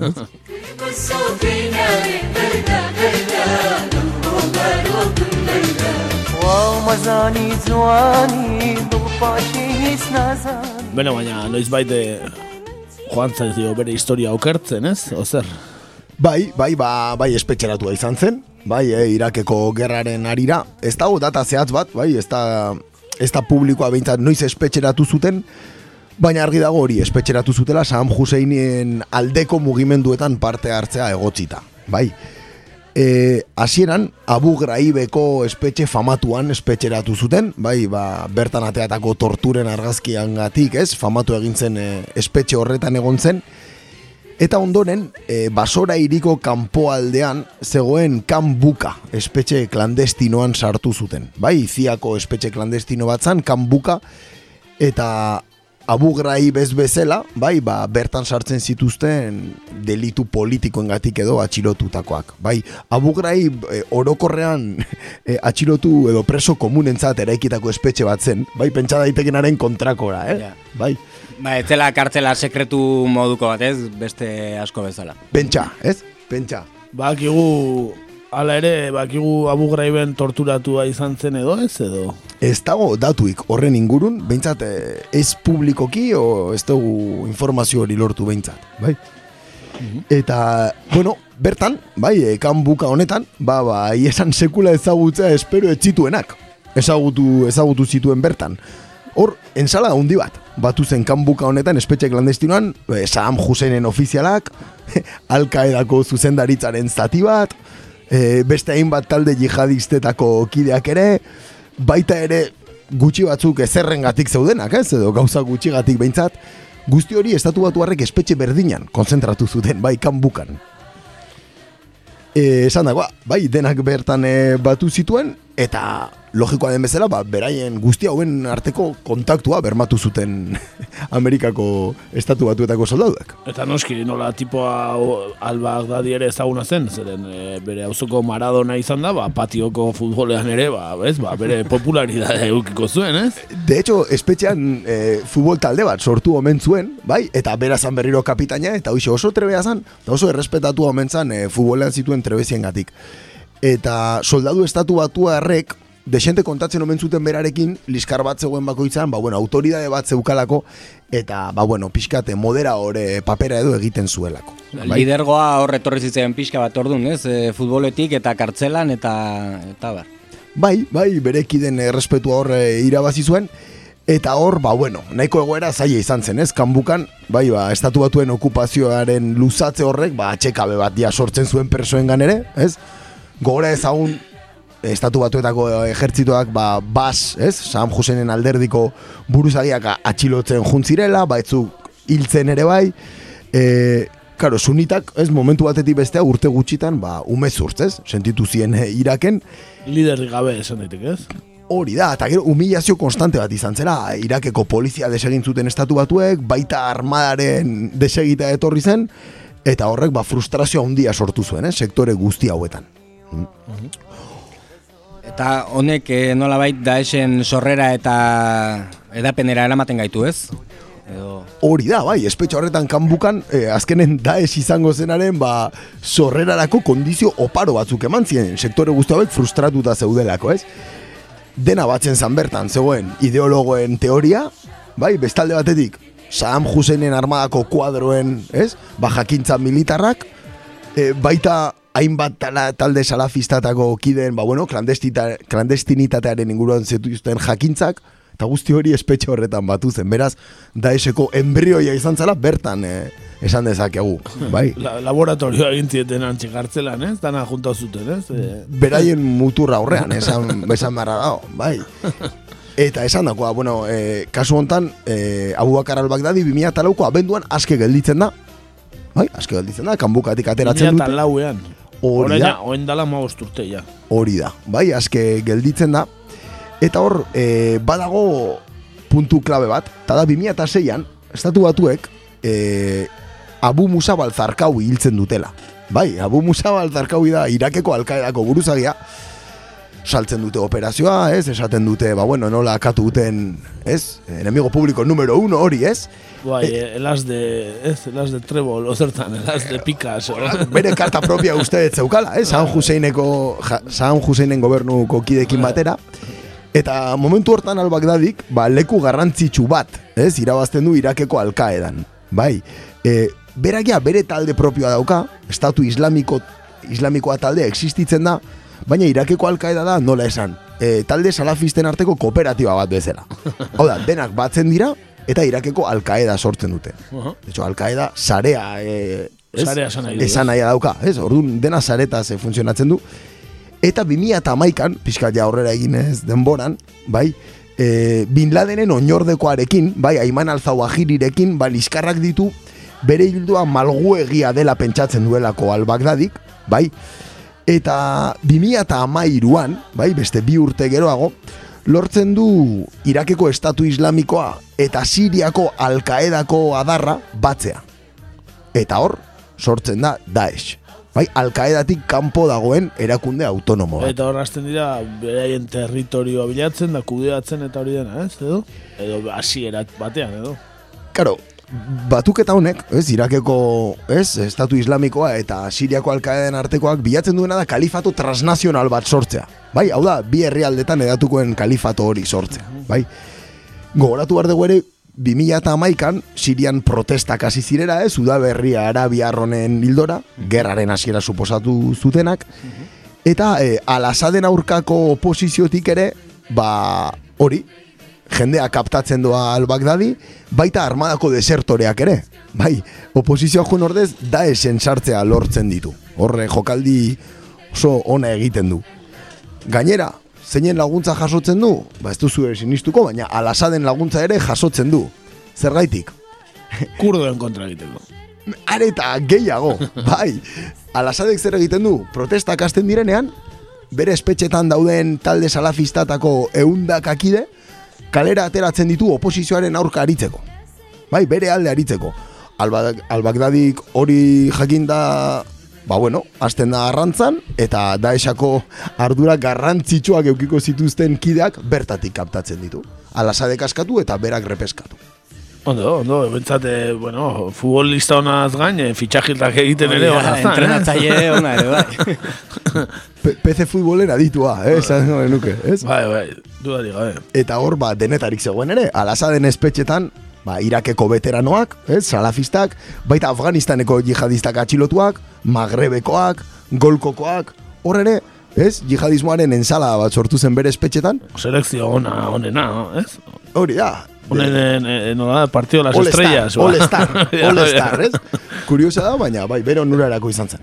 Beno, baina, noiz baite joan zaizio bere historia okertzen, ez? Ozer? Bai, bai, ba, bai espetxeratua izan zen, bai, eh, Irakeko gerraren arira. Ez dago data zehatz bat, bai, ez da, ez da publikoa behintzat noiz espetxeratu zuten, baina argi dago hori espetxeratu zutela Sam Husseinen aldeko mugimenduetan parte hartzea egotzita, bai. E, hasieran Abu Ghraibeko espetxe famatuan espetxeratu zuten, bai, ba, bertan ateatako torturen argazkian gatik, ez, famatu egin zen e, espetxe horretan egon zen, eta ondoren, e, basora iriko kanpoaldean zegoen kanbuka espetxe klandestinoan sartu zuten, bai, ziako espetxe klandestino bat zan, kanbuka, eta Abu Ghraib ez bezala, bai, ba, bertan sartzen zituzten delitu politikoengatik edo atxilotutakoak. Bai, Abu Ghraib e, orokorrean (laughs) e, atxilotu edo preso komunentzat eraikitako espetxe bat zen, bai, pentsa daitekenaren kontrakora, eh? Ja. Bai, Ba, ez zela kartzela sekretu moduko bat, ez? Beste asko bezala. pentsa, ez? Pentsa. Bakigu, ala ere, bakigu Abu Ghraiben torturatua izan zen edo, ez edo? Ez dago datuik horren ingurun, behintzat eh, ez publikoki o ez dugu informazio hori lortu behintzat, bai? Eta, bueno, bertan, bai, eh, kanbuka honetan, ba, ba, esan sekula ezagutzea espero etxituenak. Ezagutu, ezagutu zituen bertan. Hor, ensala handi bat, batu zen kanbuka honetan, espetxe klandestinoan, eh, Saddam Husseinen ofizialak, (laughs) Al-Qaedako zuzendaritzaren zati bat, eh, beste hainbat talde jihadistetako kideak ere, baita ere gutxi batzuk ezerrengatik zeudenak, ez, edo gauza gutxigatik behintzat, guzti hori estatu batuarrek espetxe berdinan konzentratu zuten, bai, kanbukan. E, esan dagoa, bai, denak bertan e, batu zituen, eta logikoa den bezala, ba, beraien guzti hauen arteko kontaktua bermatu zuten (laughs) Amerikako estatu batuetako soldaduak. Eta noski, nola tipoa o, albak dadi ere ezaguna zen, zeren e, bere auzoko Maradona izan da, ba, patioko futbolean ere, ba, ez, ba, bere (laughs) popularidade eukiko zuen, ez? De hecho, espetxean e, futbol talde bat sortu omen zuen, bai, eta berazan berriro kapitaina, eta hoxe oso trebea zan, eta oso errespetatu omen zan e, futbolean zituen trebezien gatik. Eta soldadu estatu batua errek, desente kontatzen omen zuten berarekin, liskar bat zegoen bakoitzan, ba, bueno, autoridade bat zeukalako, eta, ba, bueno, pixkate, modera hore papera edo egiten zuelako. Bai? Lidergoa hor etorri zitzen pixka bat ordun, ez? E, futboletik eta kartzelan eta eta bar. Bai, bai, berekiden errespetua hor eh, irabazi zuen, eta hor, ba, bueno, nahiko egoera zaila izan zen, ez? Kanbukan, bai, ba, estatu batuen okupazioaren luzatze horrek, ba, atxekabe bat dia sortzen zuen persoengan ere, ez? Gogora ezagun, estatu batuetako ejertzituak, ba, bas, ez? Sam Husseinen alderdiko buruzagiak atxilotzen juntzirela, ba, etzuk hiltzen ere bai, e, Karo, sunitak, ez, momentu batetik bestea urte gutxitan, ba, umezurtz, ez? Sentitu zien e, Iraken, Liderrik gabe esan daiteke, ez? Hori da, eta gero humilazio konstante bat izan zela, Irakeko polizia desegin zuten estatu batuek, baita armadaren desegita etorri zen, eta horrek ba, frustrazio handia sortu zuen, eh, sektore guzti hauetan. Eta honek e, nolabait Daesen sorrera eta edapenera eramaten gaitu, ez? Edo... Hori da, bai, espetxo horretan kanbukan, eh, azkenen daes izango zenaren, ba, sorrerarako kondizio oparo batzuk eman ziren, sektore guzti hauek frustratuta zeudelako, ez? Dena batzen zan bertan, zegoen ideologoen teoria, bai, bestalde batetik, Saddam Husseinen armadako kuadroen, ez? Ba, jakintza militarrak, e, baita hainbat tala, talde salafistatako kideen, ba, bueno, klandestinitatearen inguruan zituzten jakintzak, eta guzti hori espetxe horretan batu zen. Beraz, daeseko embrioia izan zela bertan eh, esan dezakegu, (laughs) bai? La, laboratorioa egin zieten antxe gartzelan, ez? Dana junta zuten, ez? E, Beraien muturra aurrean, esan, (laughs) esan barra dago, bai. Eta esan dakoa, bueno, e, kasu hontan, e, Abu Bakar al-Baghdadi 2008ko abenduan aske gelditzen da, bai, aske gelditzen da, kanbukatik ateratzen dute. lauean. Hori da, Oen dala urte, ja. hori da, bai, aske gelditzen da. Eta hor, e, badago puntu klabe bat, eta da 2006an, estatu batuek, e, Abu Musab al-Zarkawi hiltzen dutela. Bai, Abu Musab al-Zarkawi da Irakeko alkaedako buruzagia, saltzen dute operazioa, ez? Esaten dute, ba bueno, nola akatu duten, ez? Enemigo publiko numero uno hori, ez? Bai, eh, elas de, ez, elas de trebol, ozertan, elas de pikas. (laughs) Bere karta propia uste ez zeukala, ez? San Huseineko, ja, San Huseinen gobernuko kidekin batera. Eta momentu hortan al-Bagdadik, ba, leku garrantzitsu bat, ez? Irabazten du Irakeko alkaedan. Bai, e, beragia bere talde propioa dauka, estatu islamiko, islamikoa talde existitzen da, baina Irakeko alkaeda da nola esan, e, talde salafisten arteko kooperatiba bat bezala. Hau da, denak batzen dira, eta Irakeko alkaeda sortzen dute. Aha. De hecho, alkaeda sarea, e, ez? Sarea esan nahi Esan nahi dauka, ez? Orduan, dena saretaz eh, funtzionatzen du. Eta 2008an, pixkat ja aurrera egin ez denboran, bai, e, Bin Ladenen oinordekoarekin, bai, Aiman Alzawahirirekin, ba, liskarrak ditu, bere hildua malguegia dela pentsatzen duelako al-Bagdadik, bai, eta 2008an, bai, beste bi urte geroago, lortzen du Irakeko estatu islamikoa eta Siriako alkaedako adarra batzea. Eta hor, sortzen da Daesh. Bai, alkaedatik kanpo dagoen erakunde autonomo bat. Eta horrazten dira, beraien territorioa bilatzen da kudeatzen eta hori dena, ez? Edo? Edo hasierat batean, edo? Karo, batuketa honek, ez, Irakeko, ez, estatu islamikoa eta Siriako alkaeden artekoak bilatzen duena da kalifato transnazional bat sortzea. Bai, hau da, bi herrialdetan edatukoen kalifato hori sortzea. Bai, gogoratu behar dugu ere, 2008an Sirian protestak hasi zirela, ez, Udaberria Arabia honen hildora, gerraren hasiera suposatu zutenak, eta e, alasaden aurkako oposiziotik ere, ba, hori, jendea kaptatzen doa al-Baghdadi, baita armadako desertoreak ere. Bai, oposizioa joan ordez, da esen sartzea lortzen ditu. Horre, jokaldi oso ona egiten du. Gainera, zeinen laguntza jasotzen du? Ba ez duzu sinistuko, baina alasaden laguntza ere jasotzen du. Zergaitik? Kurdoen kontra egiteko. Are eta gehiago, bai. Alasadek zer egiten du? Protestak hasten direnean, bere espetxetan dauden talde salafistatako eundak akide, kalera ateratzen ditu oposizioaren aurka aritzeko. Bai, bere alde aritzeko. Albagdadik hori jakinda, ba bueno, hasten da arrantzan, eta daesako ardura garrantzitsuak eukiko zituzten kideak bertatik kaptatzen ditu. Alasadek askatu eta berak repeskatu. Ondo, ondo, bentsat, eh, bueno, futbolista honaz gain, eh, fitxajiltak egiten ere hona zan, Entrenatzaile ona ere, bai. (laughs) PC futbolera ditua, eh, esan nuke, ez? Bai, bai, dudari gabe. Eta hor, ba, denetarik zegoen ere, alasaden espetxetan, ba, Irakeko veteranoak, ez, salafistak, baita Afganistaneko jihadistak atxilotuak, Magrebekoak, Golkokoak, hor ere, ez, jihadismoaren ensala bat sortu zen bere espetxetan, Selekzio ona, onena, ez? hori da, Honen, eh, nola, partido de las All estrellas. Star, ba. All Star, (laughs) All. Star, ez? Kuriosa da, baina, bai, bere onurarako izan zen.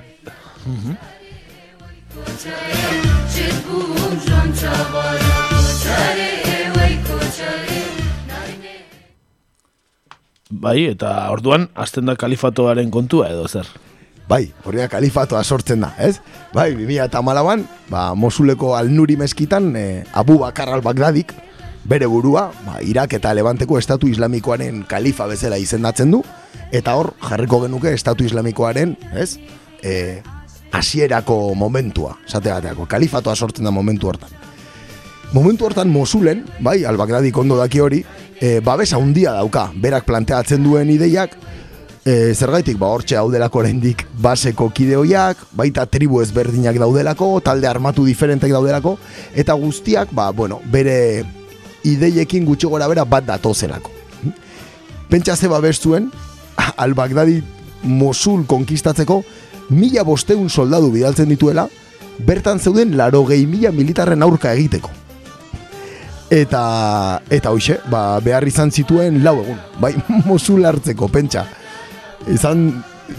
Bai, eta orduan, azten da kalifatoaren kontua edo zer. Bai, hori da kalifatoa sortzen da, ez? Bai, 2000 eta malaban, ba, Mosuleko alnuri meskitan, e, Abu Bakar al-Bagdadik, bere burua, ba, Irak eta Levanteko Estatu Islamikoaren kalifa bezala izendatzen du, eta hor jarriko genuke Estatu Islamikoaren, ez? E, hasierako momentua, esate bateako, kalifatoa sortzen da momentu hortan. Momentu hortan Mosulen, bai, al-Bagdadik ondo daki hori, e, babes handia dauka, berak planteatzen duen ideiak, e, zergaitik ba hortxe daudelako oraindik baseko kideoiak, baita tribu ezberdinak daudelako, talde armatu diferentek daudelako, eta guztiak, ba, bueno, bere ideiekin gutxi gora bera bat datozelako. Pentsa ze babes zuen, (laughs) al-Bagdadi Mosul konkistatzeko, mila bosteun soldadu bidaltzen dituela, bertan zeuden laro gehi mila militarren aurka egiteko. Eta, eta hoxe, ba, behar izan zituen lau egun, bai, (laughs) Mosul hartzeko, pentsa izan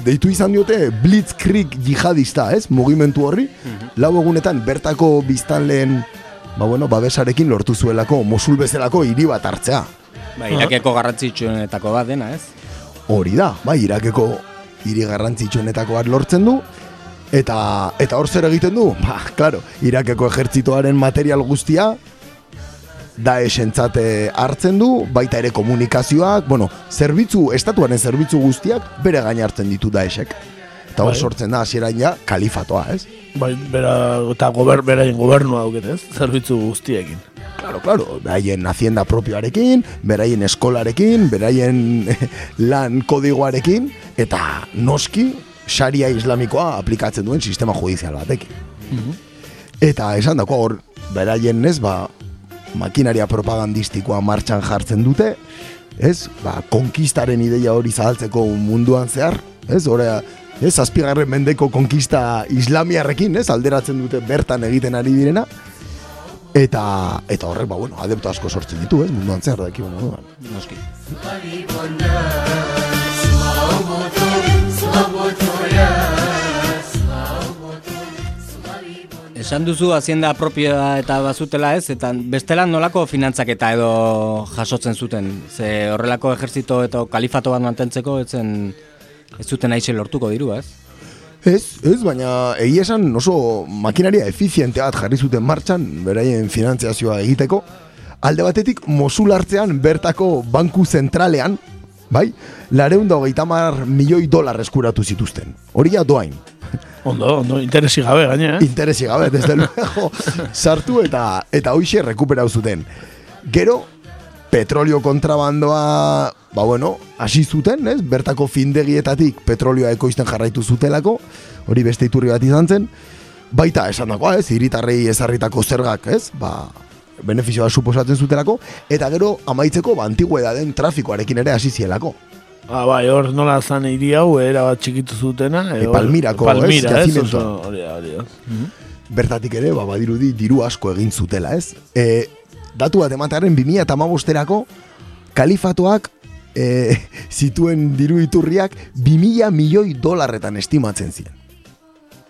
deitu izan diote Blitzkrieg jihadista, ez? Mugimentu horri. Lau egunetan bertako biztanleen ba bueno, babesarekin lortu zuelako Mosul bezalako hiri bat hartzea. Bai, Irakeko garrantzitsuenetako bat dena, ez? Hori da, bai, Irakeko hiri garrantzitsuenetako bat lortzen du eta eta hor zer egiten du? (laughs) Ba, claro, Irakeko ejertzitoaren material guztia Daesentzate hartzen du, baita ere komunikazioak, bueno, zerbitzu, estatuaren zerbitzu guztiak bere gain hartzen ditu Daesek. Eta hor Bai. sortzen da hasieran ja kalifatoa, ez? Bai, bera, eta gober, beraien gobernua duket, ez? Zerbitzu guztiekin. Claro, claro, beraien hacienda propioarekin, beraien eskolarekin, beraien (laughs) lan kodigoarekin, eta noski, sharia islamikoa aplikatzen duen sistema judizial batekin. Eta esan dako hor, beraien ez, ba, makinaria propagandistikoa martxan jartzen dute, ez, ba, konkistaren ideia hori zahaltzeko munduan zehar, ez, horrea, ez, azpigarren mendeko konkista islamiarrekin, ez, alderatzen dute bertan egiten ari direna, eta eta horrek, ba, bueno, adepto asko sortzen ditu, ez, munduan zehar daki moduan. Noski. Esan duzu hazienda propioa eta bazutela ez, eta bestela nolako finantzaketa edo jasotzen zuten. Ze horrelako ejertzito eta kalifato bat mantentzeko ez zen ez zuten aixe lortuko dirua, ez? Ez, ez, baina egia esan oso makinaria efiziente bat jarri zuten martxan, beraien finantziazioa egiteko, alde batetik Mosul hartzean bertako banku zentralean, bai, lareun da hogeita hamar milioi dolar eskuratu zituzten. Hori ja doain. Ondo, ondo, interesi gabe gaine, eh? Interesi gabe, desde (laughs) luego, sartu eta eta hoixe rekuperau zuten. Gero, petrolio kontrabandoa, ba bueno, hasi zuten, ez? Bertako findegietatik petrolioa ekoizten jarraitu zutelako, hori beste iturri bat izan zen, baita esan dagoa, ez? Hiritarrei ezarritako zergak, ez? Ba, benefizioa suposatzen zutelako, eta gero amaitzeko ba, antigüedaden trafikoarekin ere hasi zielako. Ah, bai, hor nola zan hiri hau, era bat txikitu zutena. E, Palmirako, Palmira, ez, ez? jazimentoa. Oso, hori da, hori da. bertatik ere, ba, badirudi diru asko egin zutela, ez? E, datu bat ematearen 2000 eta mabosterako kalifatoak e, (laughs) zituen diru iturriak 2000 milioi dolarretan estimatzen ziren.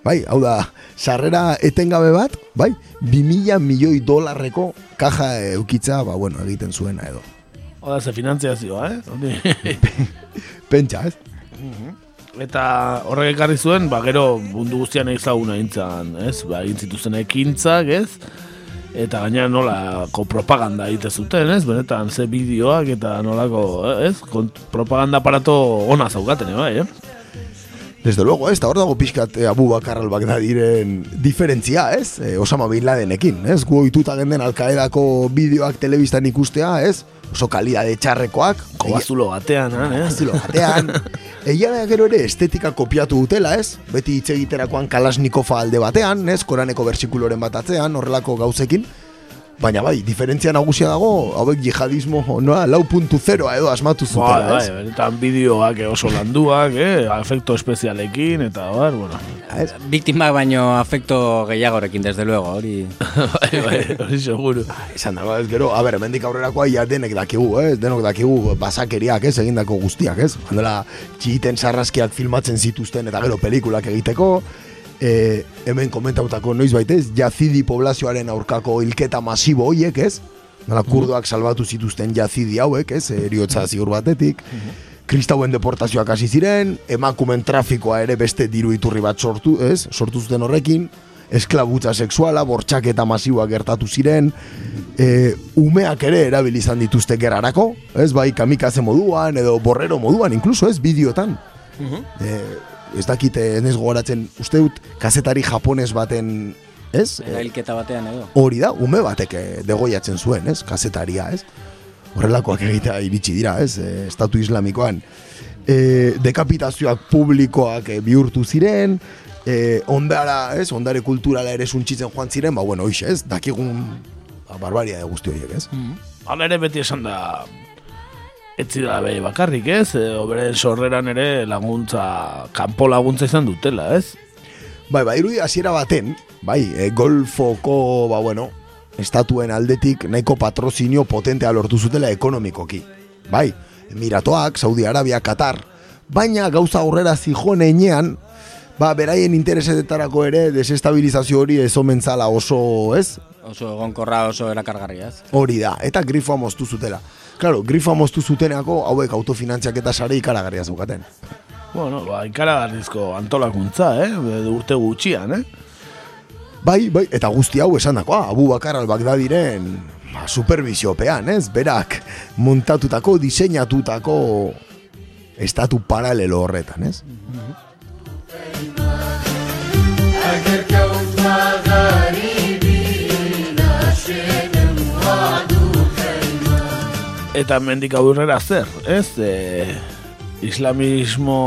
Bai, hau da, sarrera etengabe bat, bai, 2000 milioi dolarreko kaja eukitza, ba, bueno, egiten zuena edo. Oda, ze finantziazioa, eh? (laughs) Pentsa, ez? Eta horrek ekarri zuen, ba, gero mundu guztian ezaguna intzan, ez? Ba, egin zituzten ekintzak, ez? Eta gaina nolako propaganda egite zuten, ez? Benetan, ze bideoak eta nolako, ez? Kont propaganda aparato ona zaukaten, bai, eh? Desde luego, ez, eta hor dago pixkat eh, Abu Bakar al-Baghdadiren diferentzia, ez? Eh, Osama Bin Ladenekin, ez? Gu oituta genden Al-Qaedako bideoak telebistan ikustea, ez? Oso kalidade txarrekoak. Kobazulo batean, eh? Kobazulo batean. Egia da gero ere estetika kopiatu dutela, ez? Beti hitz egiterakoan Kalashnikova alde batean, ez? Koraneko bersikuloren bat atzean, horrelako gauzekin. Baina bai, diferentzia nagusia dago, hauek jihadismo, noa, lau puntu zeroa edo asmatu zutela, Bai, ez? bai, benetan bideoak eh, oso landuak, eh? Afekto espezialekin, eta bar, bueno. Ez? Biktima baino afekto gehiagorekin, desde luego, hori... (laughs) bai, bai, hori seguro. Esan dago, ez gero, a ber, hemendik aurrerakoa ja denek dakigu, ez? Denok dakigu basakeriak, ez? Egindako guztiak, ez? Handela, txiten sarraskiak filmatzen zituzten eta gero pelikulak egiteko, e, hemen komentautako noiz baitez, jazidi poblazioaren aurkako hilketa masibo hoiek, ez? Nala, kurdoak salbatu zituzten jazidi hauek, ez? Eriotza ziur batetik. Kristauen deportazioak hasi ziren, emakumen trafikoa ere beste diru iturri bat sortu, ez? Sortu zuten horrekin, esklabutza sexuala, bortxaketa masiboa gertatu ziren, e, umeak ere erabili izan dituzte gerarako, ez? Bai, kamikaze moduan edo borrero moduan, inkluso, ez? Bideotan. E, ez dakite, ez nez gogoratzen, uste dut, kazetari japones baten, ez? E, Erailketa batean edo. hori da, ume batek eh, degoiatzen zuen, ez? Kazetaria, ez? Horrelakoak egitea iritsi dira, ez? Estatu islamikoan. E, dekapitazioak publikoak eh, bihurtu ziren, e, ondara, ez? Ondare kulturala ere suntxitzen joan ziren, ba, bueno, hoxe, ez? Dakigun ba, barbaria de guzti horiek, ez? Hala ere beti esan da etzi da behi bakarrik, ez? Edo bere sorreran ere laguntza, kanpo laguntza izan dutela, ez? Bai, bai, irudi hasiera baten, bai, e, golfoko, ba, bueno, estatuen aldetik nahiko patrozinio potentea lortu zutela ekonomikoki. Bai, Emiratoak, Saudi Arabia, Qatar, baina gauza aurrera zijoan einean, ba, beraien interesetarako ere desestabilizazio hori ez omen zala oso, ez? Oso egonkorra, oso erakargarria, ez? Hori da, eta grifoa moztu zutela. Claro, grifoa moztu zutenako hauek autofinantziak eta sare ikaragarria zeukaten. Bueno, ba, ikaragarrizko antolakuntza, eh? Urte gutxian, eh? Bai, bai, eta guzti hau esan dakoa, Abu Bakar al-Baghdadiren ba, supervisiopean, ez? Berak montatutako, diseinatutako estatu paralelo horretan, ez? Eta mendik aurrera zer, ez? E, islamismo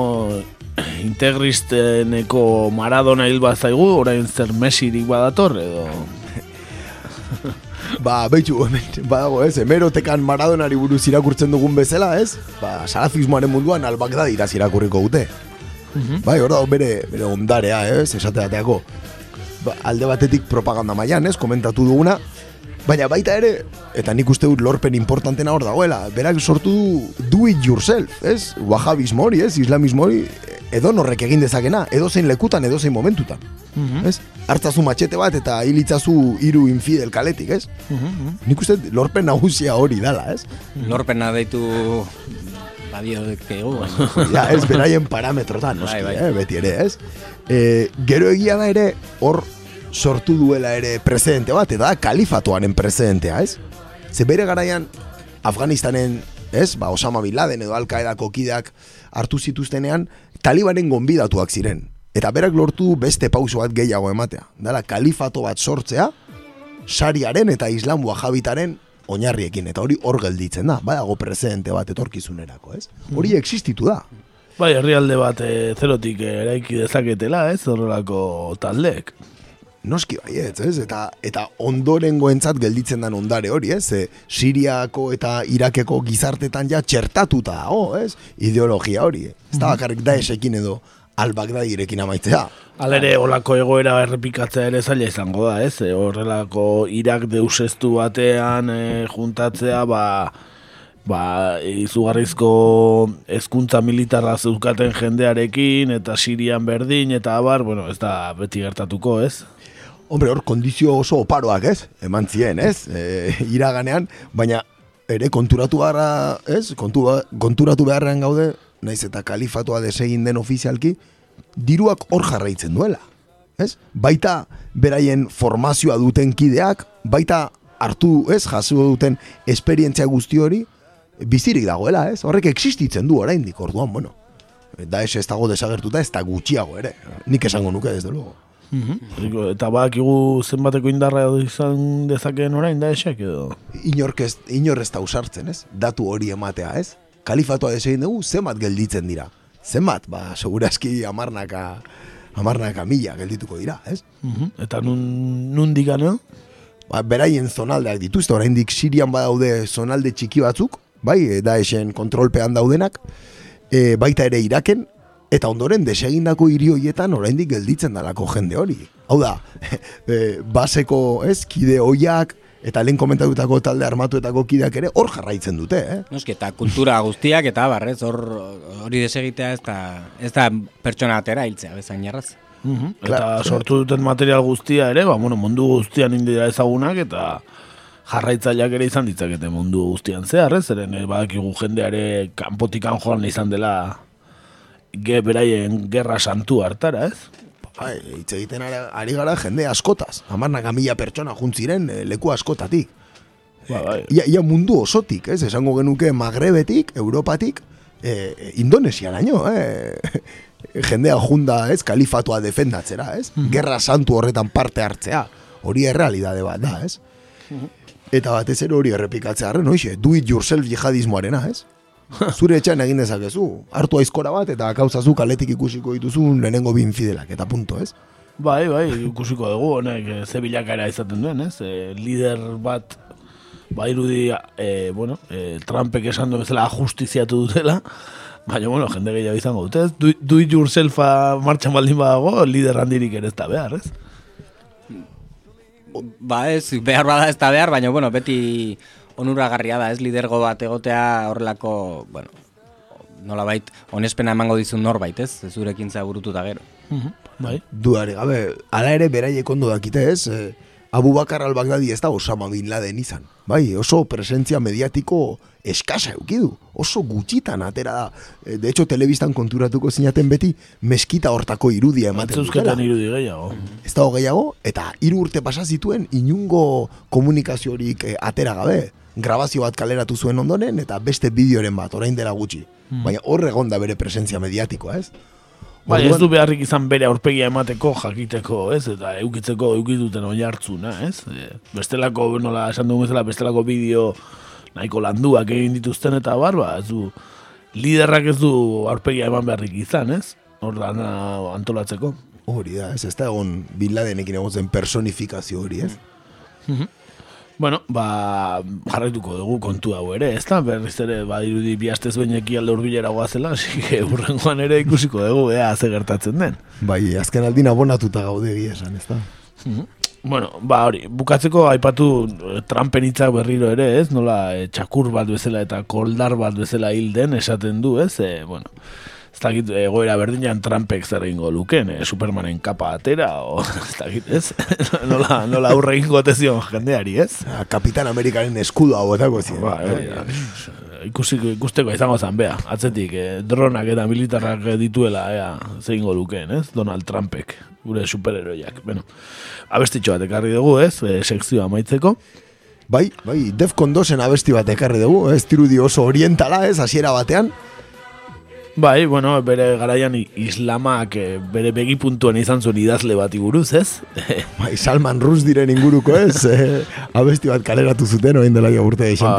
integristeneko Maradona hil bat zaigu, orain zer mesirik badator, edo... (laughs) Ba, behitxu, hemen, badago, ez? Hemerotekan Maradonari buruz irakurtzen dugun bezala, ez? Ba, salafismoaren munduan al-Baghdadi iraz irakurriko dute. Bai, hor dago bere, bere ondarea, ez? Esate bateako. Ba, alde batetik propaganda mailan, ez? Komentatu duguna. Baina baita ere, eta nik uste dut lorpen importantena hor dagoela, berak sortu du do it yourself, ez? Wahabismo hori, ez? Islamismo hori, edo norrek egin dezakena, edo zein lekutan, edo zein momentutan. Ez? Hartzazu matxete bat eta hilitzazu hiru infidel kaletik, ez? Nik uste dut lorpen nagusia hori dala, ez? Lorpena deitu badio dekegu, ja, ez beraien parametrotan, noski, Bai, bai. Eh, beti ere, ez? E, gero egia da ere, hor sortu duela ere presidente bat, eta da kalifatuaren presidentea, ez? Ze bere garaian, Afganistanen, ez? Ba, Osama Bin Laden edo Al-Qaedako kideak hartu zituztenean, talibanen gonbidatuak ziren. Eta berak lortu beste pauso bat gehiago ematea. Dala, kalifato bat sortzea, sariaren eta islam wahabitaren oinarriekin, eta hori hor gelditzen da, badago presidente bat etorkizunerako, ez? Hori existitu da. Bai, herrialde bat e, zerotik eraiki dezaketela, ez? Horrelako taldeek. Noski baietz, ez? Eta, eta ondorengoentzat gelditzen den ondare hori, ez? E, Siriako eta Irakeko gizartetan ja txertatuta dago, ez? Ideologia hori. Ez da bakarrik Daesekin edo al-Baghdadirekin amaitzea. Alere, olako egoera errepikatzea ere zaila izango da, ez? Horrelako Irak deusestu batean e, juntatzea, ba, ba, izugarrizko hezkuntza militarra zeukaten jendearekin, eta Sirian berdin, eta abar, bueno, ez da beti gertatuko, ez? Hombre, hor kondizio oso oparoak, ez? Eman zien, ez? E, iraganean, baina ere konturatu gara, ez? Kontu, konturatu beharrean gaude, naiz eta kalifatua desegin den ofizialki, diruak hor jarraitzen duela. Ez? Baita beraien formazioa duten kideak, baita hartu, ez, jaso duten esperientzia guzti hori, bizirik dagoela, ez? Horrek existitzen du oraindik, orduan, bueno. Da ez ez dago desagertuta, ez da gutxiago ere. Nik esango nuke, desde luego. Riko, Eta badakigu zenbateko indarra izan dezakeen orain da esek edo. Inork ez, inor ez da usartzen, ez? Datu hori ematea, ez? Kalifatua desegin dugu, zenbat gelditzen dira. Zenbat, ba, segurazki amarnaka, amarnaka mila geldituko dira, ez? Eta nun, nun digano? ba, beraien zonaldeak dituzte, oraindik Sirian badaude zonalde txiki batzuk, bai, Daeshen kontrolpean daudenak, e, baita ere Iraken, eta ondoren desegindako hiri hoietan oraindik gelditzen dalako jende hori. Hau da, (laughs) e, baseko, ez, kide hoiak, eta lehen komentatutako talde armatuetako kideak ere hor jarraitzen dute, eh? Noski, eta kultura guztiak eta barrez hor hori desegitea ez da, ez da pertsona atera hiltzea bezain jarraz. Eta Claro. sortu duten material guztia ere, ba, bueno, mundu guztian indira ezagunak eta jarraitzaileak ere izan ditzakete mundu guztian zehar, ez? Zeren eh, badakigu jendeare kanpotikan joan izan dela ge beraien gerra santu hartara, ez? Bai, hitz egiten ari, ari gara jende askotaz. Amarnaka mila pertsona juntziren eh, leku askotatik. Ba, bai. Ia, ia mundu osotik, ez? Esango genuke Magrebetik, Europatik, e, Indonesiaraino, eh? (laughs) Jendea junda, ez? Kalifatua defendatzera, ez? Gerra santu horretan parte hartzea. Hori errealidade bat da, ez? Eta batez ere hori errepikatzea arren, oixe, do it yourself jihadismoarena, ez? Zure etxean egin dezakezu. Hartu aizkora bat eta kauzazu kaletik ikusiko dituzun lehenengo bin fidelak, eta punto, ez? Bai, bai, ikusiko dugu, honek, eh, ze bilakaera izaten duen, ez? E, lider bat, ba, irudi, e, bueno, e, Trumpek esan du bezala justiziatu dutela, baina, bueno, jende gehiago izango dute, ez? Do, do it yourselfa martxan baldin badago, lider handirik ere ez da behar, ez? Ba ez, behar bada ez da behar, baina bueno, beti onuragarria da, ez lidergo bat egotea horrelako, bueno, nolabait, onespena emango dizun norbait, ez? Zurekin burututa gero. Bai. Duare gabe, ala ere beraiek ondo dakite ez, eh, Abu Bakar al-Baghdadi ez da Osama Bin Laden izan. Bai, oso presentzia mediatiko eskasa eukidu. Oso gutxitan atera da. Eh, De hecho, telebistan konturatuko zinaten beti meskita hortako irudia ematen dutela. Zeuzketen irudi gehiago. Ez dago gehiago, eta hiru urte pasa zituen inungo komunikaziorik eh, atera gabe. Grabazio bat kaleratu zuen ondoren, eta beste bideoren bat, orain dela gutxi. Baina hor egon da bere presentzia mediatikoa, ez? Bai, ez du beharrik izan bere aurpegia emateko, jakiteko, ez? Eta eukitzeko eukiduten oi hartzuna, ez? E, bestelako, nola esan dugu bezala, bestelako bideo nahiko landuak egin dituzten eta bar, ba, ez du, liderrak ez du aurpegia eman beharrik izan, ez? Hor dana antolatzeko. Hori da, ez, ez da egon Bin Ladenekin egon zen personifikazio hori, ez? Bueno, ba, jarraituko dugu kontu hau ere, ez da? Berriz ere, ba, irudi bi astez baineki alde urbilera goazela, (laughs) así que urrengoan ere ikusiko dugu, ea, ze gertatzen den. Bai, azken aldin abonatuta gaude esan, ez da? Bueno, ba hori, bukatzeko aipatu eh, Trumpen hitzak berriro ere, ez? Nola eh, txakur bat bezala eta koldar bat bezala hil den esaten du, ez? E, bueno, ez dakit egoera berdinean Trumpek zer egingo luken, eh? Supermanen kapa atera, o (laughs) ez dakit, ez? (laughs) nola, nola aurre egingo tezion jendeari, ez? Ah, Kapitan Amerikaren eskudo hau etako ziren. Ba, hori da. Ikusi, ikusteko izango zan, bea, atzetik, eh, dronak eta militarrak dituela, ea, zeingo lukeen, ez? Donald Trumpek, gure superheroiak. Bueno, abestitxo bat ekarri dugu, ez? E, sekzioa amaitzeko. Bai, bai, Defcon 2 abesti bat ekarri dugu, ez dirudi oso orientala, ez, hasiera batean. Bai, bueno, bere garaian islamak eh, bere begipuntuen izan zuen idazle bati buruz, ez? (laughs) Bai, Salman Rusdiren inguruko, ez, eh, abesti bat kaleratu zuten, orain dela urte da.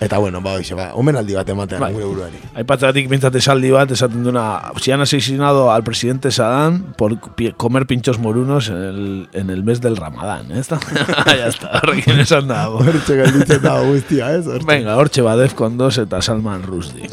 Eta bueno, ba, hoxe, ba, omenaldi bat ematean Bai. gure buruari. Aipatzatik bintzat esaldi bat, esaten duna, si han asesinado al presidente Saddam por comer pinchos morunos en el, en el mes del Ramadán, ez da? (laughs) ya está, horrekin esan dago. Hortxe gelditzen da guztia, ez? Hortxe. Venga, hortxe ba, Defcon 2 eta Salman Rushdie.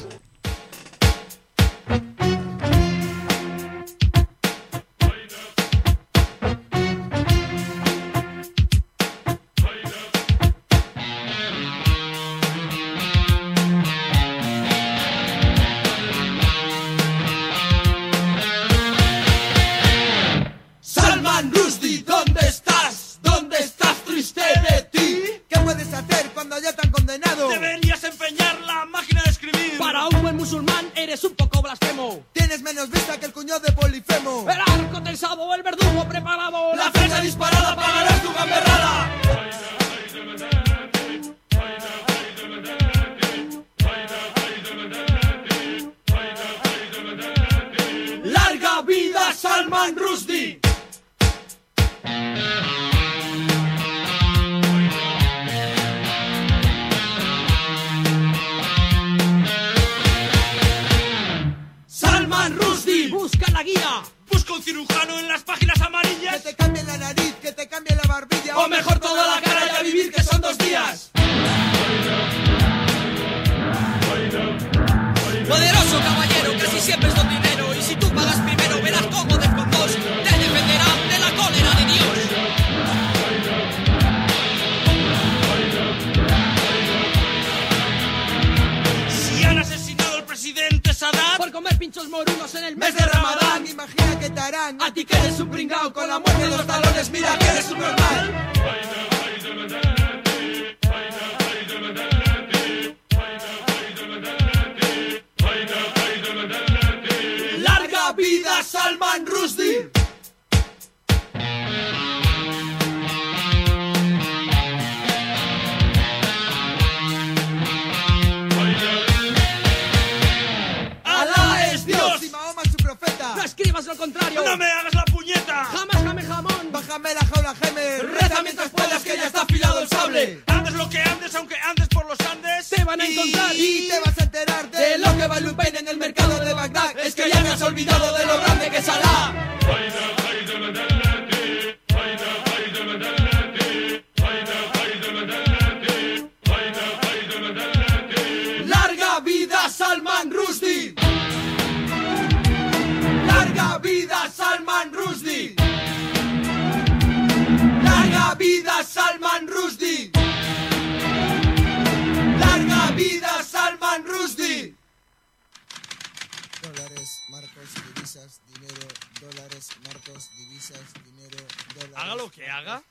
Lo que haga.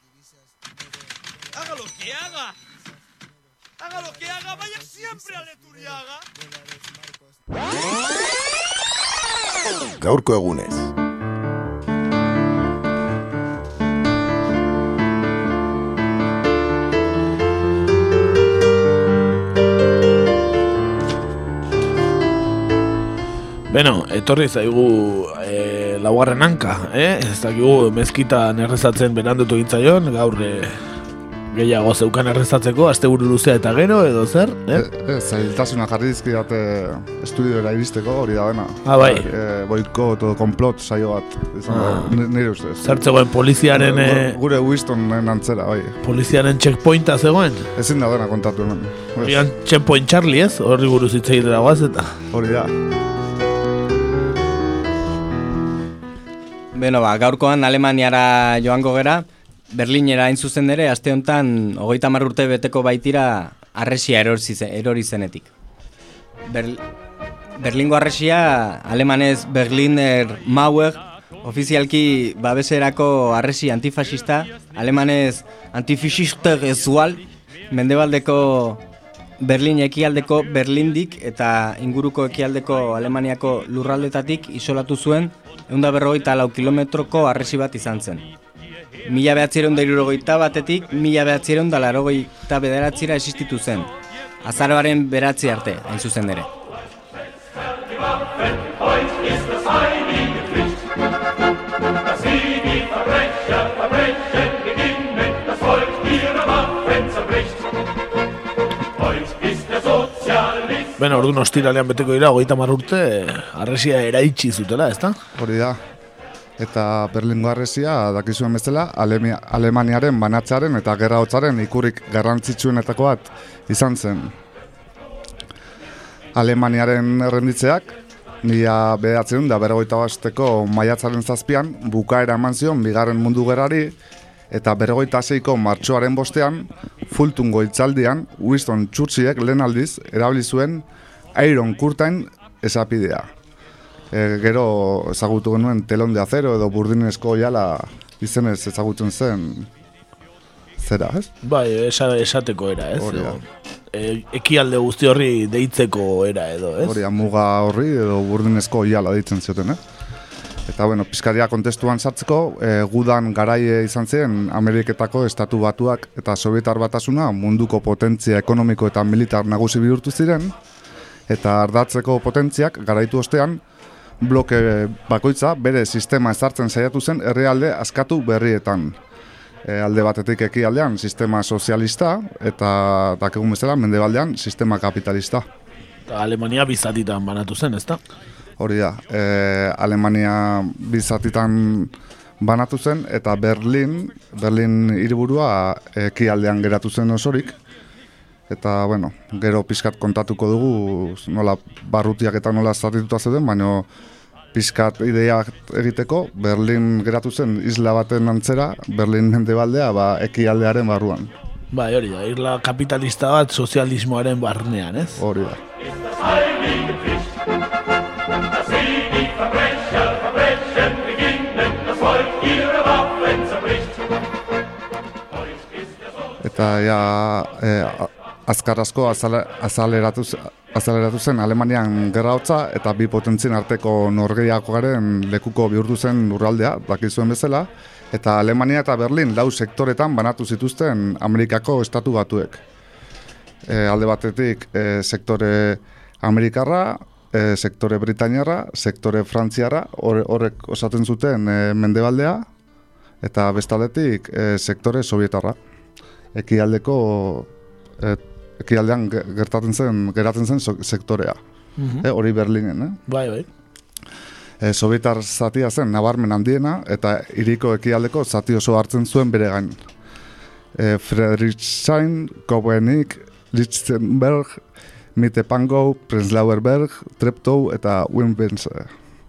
Haga lo que haga. Haga lo que haga, vaya siempre a Leturiaga. Gaurko egunez. Beno, etorri zaigu e, laugarren hanka, eh? Ez dakigu mezkitan errezatzen berandutu gintzaion, gaur e, gehiago zeukan errezatzeko, asteburu luzea eta gero, edo zer, eh? Ez, zailtasuna jarri dizkidate estudiora iristeko hori da bena. Ah, bai. E, boikot edo komplot saio bat, izan Ah. da, nire ustez. Zertzegoen poliziaren, Gure- eh, Gure Wistonen antzera, bai. poliziaren checkpointa zegoen? Ezin da dena kontatu hemen. Egan checkpoint Charlie ez, horri buruz hitz egitera guaz eta... Hori da. Beno, ba, gaurkoan Alemaniara joango gera, Berlinera hain zuzen ere, aste honetan, hogeita urte beteko baitira, arresia erori, zen- erori zenetik. Ber, Berlingo arresia, alemanez Berliner Mauer, ofizialki babeserako arresi antifasista, alemanez antifasista gezual, mendebaldeko Berlin ekialdeko Berlindik eta inguruko ekialdeko Alemaniako lurraldetatik isolatu zuen eunda berrogeita lau kilometroko arresi bat izan zen. Mila behatzieron da batetik, mila behatzieron da larogeita bederatzira existitu zen. Azaroaren beratzi arte, hain zuzen ere. Beno, orduan ostiralean beteko dira, hogeita urte, arresia eraitsi zutela, ezta? Hori da. Eta Berlingo arresia, dakizuen bezala, Alemaniaren banatzaren eta gerra hotzaren ikurrik garrantzitsuenetako bat izan zen. Alemaniaren errenditzeak, mila behatzen da berrogeita basteko maiatzaren zazpian, bukaera eman zion bigarren mundu gerrari, eta berrogeita zeiko martxoaren bostean, fultungo itzaldian, Winston Churchillek lehen aldiz, erabili zuen Iron Curtain esapidea. E, gero ezagutu genuen telon de acero edo burdinezko jala izenez ezagutzen zen zera, ez? Bai, esa, esateko era, ez? Hori e, ekialde guzti horri deitzeko era edo, ez? Hori muga horri edo burdinezko jala deitzen zioten, eh? Eta, bueno, pizkaria kontestuan sartzeko, e, gudan garaie izan zen Ameriketako estatu batuak eta Sovietar batasuna munduko potentzia ekonomiko eta militar nagusi bihurtu ziren, eta ardatzeko potentziak garaitu ostean, bloke bakoitza bere sistema ezartzen saiatu zen herrialde askatu berrietan. E, alde batetik ekialdean sistema sozialista eta dakegun bezala mendebaldean sistema kapitalista. Alemania bizatitan banatu zen, ezta? Hori da, e, Alemania bizatitan banatu zen eta Berlin, Berlin hiriburua ekialdean geratu zen osorik. Eta, bueno, gero pizkat kontatuko dugu nola barrutiak eta nola zatituta zeuden, baina pizkat ideak egiteko Berlin geratu zen isla baten antzera, Berlin mendebaldea ba, ekialdearen barruan. Bai, hori da, irla kapitalista bat sozialismoaren barnean, ez? Hori da. Eta ja, e, azkar asko azale- azaleratu, azaleratu zen Alemanian gerra hotza eta bi potentzien arteko norgeiakoaren lekuko bihurtu zen lurraldea, dakizuen bezala, eta Alemania eta Berlin lau sektoretan banatu zituzten Amerikako estatu batuek. E, alde batetik e, sektore Amerikarra, e, sektore Britainiarra, sektore Frantziarra, horre- horrek osatzen zuten e, mendebaldea, eta bestaldetik e, sektore Sovietarra. Ekialdeko e, ekialdean ge- gertatzen zen, geratzen zen sektorea. Mhm. E, hori Berlinen, eh? Bai, bai. E, Sovietar zatia zen nabarmen handiena eta hiriko ekialdeko zati oso hartzen zuen bere gain. E, Friedrichshain, Kobenik, Lichtenberg, Mittepango, Prenzlauer Berg, Treptow eta Wimbens.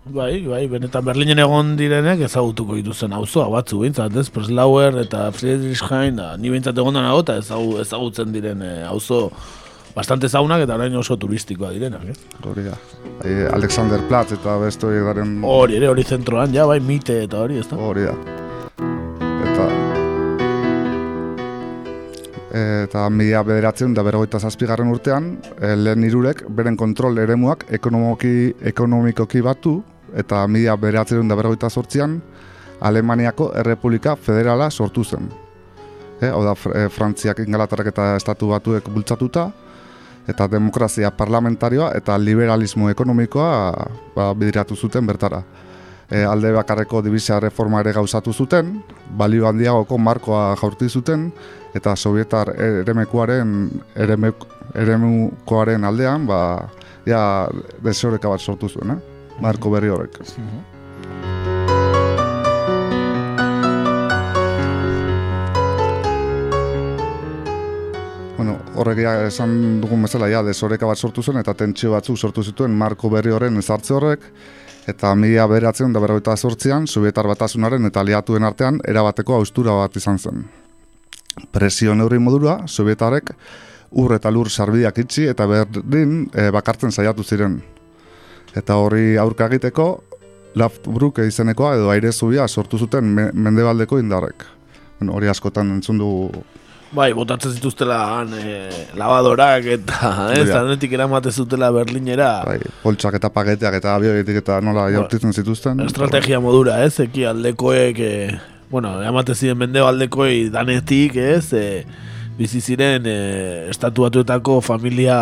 Bai, bai, benetan Berlinen egon direnek ezagutuko dituzten auzoa batzu behintzat, ez? Preslauer eta Friedrichshain, da, ni behintzat egon nago eta ezagu, ezagutzen diren e, auzo bastante zaunak eta orain oso turistikoa direnak, ez? Hori da. Alexander Platz eta beste horiek garen... Hori ere, hori zentroan, ja, bai, mite eta hori, ez da? Hori da. Eta eta mila bederatzen da berrogeita zazpigarren urtean, e, lehen irurek beren kontrol eremuak ekonomikoki, ekonomikoki batu, eta mila bederatzen da berrogeita zortzian, Alemaniako Errepublika Federala sortu zen. E, hau da, Fr e, Frantziak, Ingalaterrak eta Estatu Batuek bultzatuta, eta demokrazia parlamentarioa eta liberalismo ekonomikoa ba, bidiratu zuten bertara. E, alde bakarreko dibizia reforma ere gauzatu zuten, balio handiagoko markoa jaurti zuten, eta sovietar eremekuaren eremek, eremukoaren aldean, ba, ja, desoreka bat sortu zuen, eh? Marko berri horrek. Bueno, horrek ja esan dugun bezala ja desoreka bat sortu zen eta tentsio batzuk sortu zituen marko berri horren ezartze horrek eta mila beratzen da berrogeita zortzian Sovietar batasunaren eta aliatuen artean erabateko austura bat izan zen. Presio neurri modura, Sovietarek ur eta lur sarbideak itxi eta berdin e, bakartzen saiatu ziren. Eta horri aurka egiteko, Laftbruk izenekoa edo aire zubia sortu zuten me, mendebaldeko indarrek. Bueno, hori askotan entzun du Bai, botatzen zituztela han, e, lavadorak eta, ez, da. zanetik eramate zutela Berlinera. bai, poltsak eta paketeak eta abioetik eta nola jaurtitzen zituzten. estrategia modura, ez, eki aldekoek, e, bueno, amate ziren mendebaldekoi danetik, ez, e, bizi ziren e, estatu batuetako familia,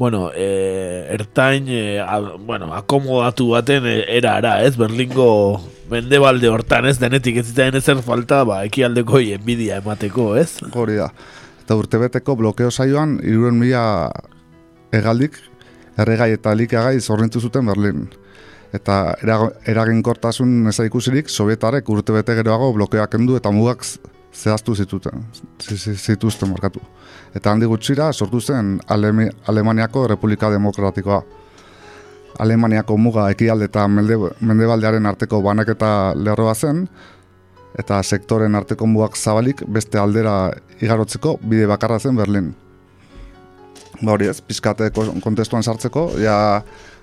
bueno, e, ertain, e, a, bueno, akomodatu baten e, erara, ez, Berlingo mendebalde hortan, ez, denetik ez zitaen ezer falta, ba, ekialdekoi enbidia emateko, ez? Hori da. Eta urtebeteko blokeo saioan, iruren mila egaldik, erregai eta elikagai zorrintu zuten Berlin. Eta era- eraginkortasun eza ikusirik, sovietarek urtebete geroago blokeoak kendu eta mugak zehaztu zituten, zi- zi- zituzten markatu. Eta handi gutxira sortu zen Alemi, Alemaniako Republika Demokratikoa. Alemaniako muga ekialde eta mende, mendebaldearen arteko banaketa lerroa zen, eta sektoren arteko mugak zabalik beste aldera igarotzeko bide bakarra zen Berlin. Ba hori ez, pizkate ko- kontestuan sartzeko, ja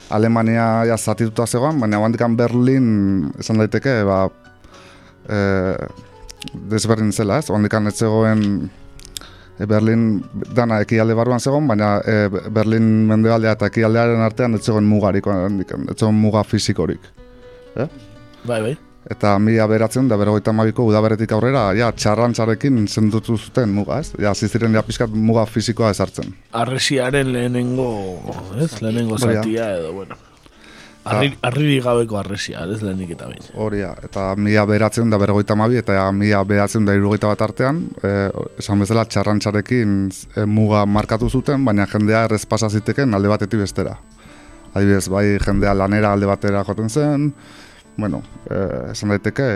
Alemania ja zatituta zegoen, baina bandikan Berlin esan daiteke, ba, e, desberdin zela ez, ez zegoen e, Berlin dana ekialde barruan zegoen, baina e, Berlin mendebaldea eta ekialdearen artean ez zegoen mugarik, ez zegoen muga fizikorik. Eh? Bai, bai. Eta mila beratzen da berrogeita mabiko udaberetik aurrera, ja, txarrantzarekin zendutu zuten muga, ez? Ja, ziziren ja pizkat muga fizikoa ezartzen. Arresiaren lehenengo, ez, lehenengo da. zatia edo, bueno. Arri, arriri gabeko arresia, ez lehenik eta behin. Hori da, eta mila beratzen da bergoita mabi, eta mila beratzen da irugaita bat artean, e, esan bezala txarrantxarekin e, muga markatu zuten, baina jendea errez pasa ziteken alde batetik bestera. Adibidez, bai jendea lanera alde batera joten zen, bueno, e, esan daiteke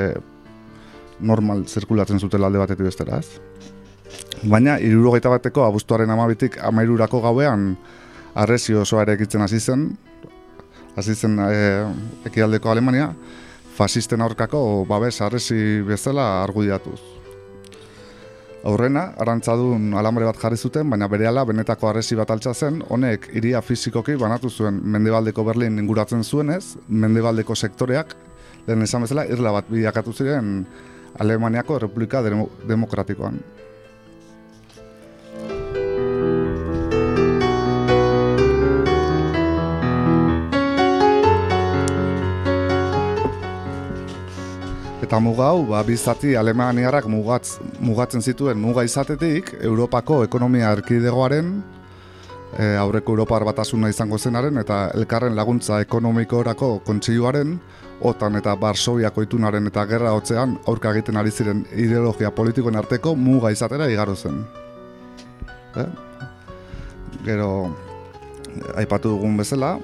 normal zirkulatzen zutela alde batetik bestera, ez? Baina, irurogeita bateko abuztuaren amabitik amairurako gauean arrezio osoa ere ekitzen hasi zen, hasi zen e, ekialdeko Alemania, fasisten aurkako babes arresi bezala argudiatuz. Aurrena, arantzadun alambre bat jarri zuten, baina berehala benetako arresi bat altza zen, honek iria fizikoki banatu zuen mendebaldeko Berlin inguratzen zuenez, mendebaldeko sektoreak, lehen esan bezala, irla bat bideakatu ziren Alemaniako Republika Demokratikoan. Eta muga hau, ba, bizati Alemaniarrak mugatz, mugatzen zituen muga izatetik, Europako ekonomia erkidegoaren, e, aurreko Europar batasuna izango zenaren, eta elkarren laguntza ekonomikoorako kontseiluaren, otan eta Barsobiako itunaren eta gerra hotzean aurka egiten ari ziren ideologia politikoen arteko muga izatera igaro zen. Eh? Gero, aipatu dugun bezala,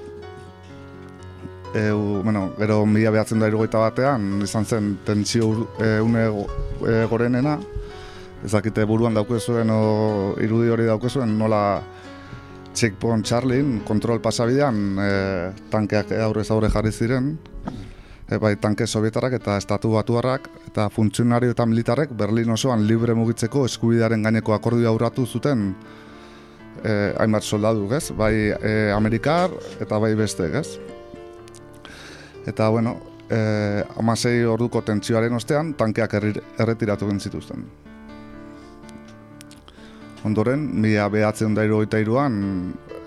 e, bueno, gero mila behatzen da irugaita batean, izan zen tentsio e, une e, gorenena, ezakite buruan daukezuen o irudi hori daukezuen nola checkpoint Charlin kontrol pasabidean e, tankeak aurrez aurre jarri ziren, e, bai tanke sovietarrak eta estatu batuarrak eta funtzionario eta militarrek Berlin osoan libre mugitzeko eskubidearen gaineko akordio aurratu zuten eh, hainbat soldadu, ez? Bai eh, Amerikar eta bai beste, ez? Eta, bueno, eh, amasei orduko tentsioaren ostean, tankeak erretiratu egin zituzten. Ondoren, mila behatzen da irugaita iruan,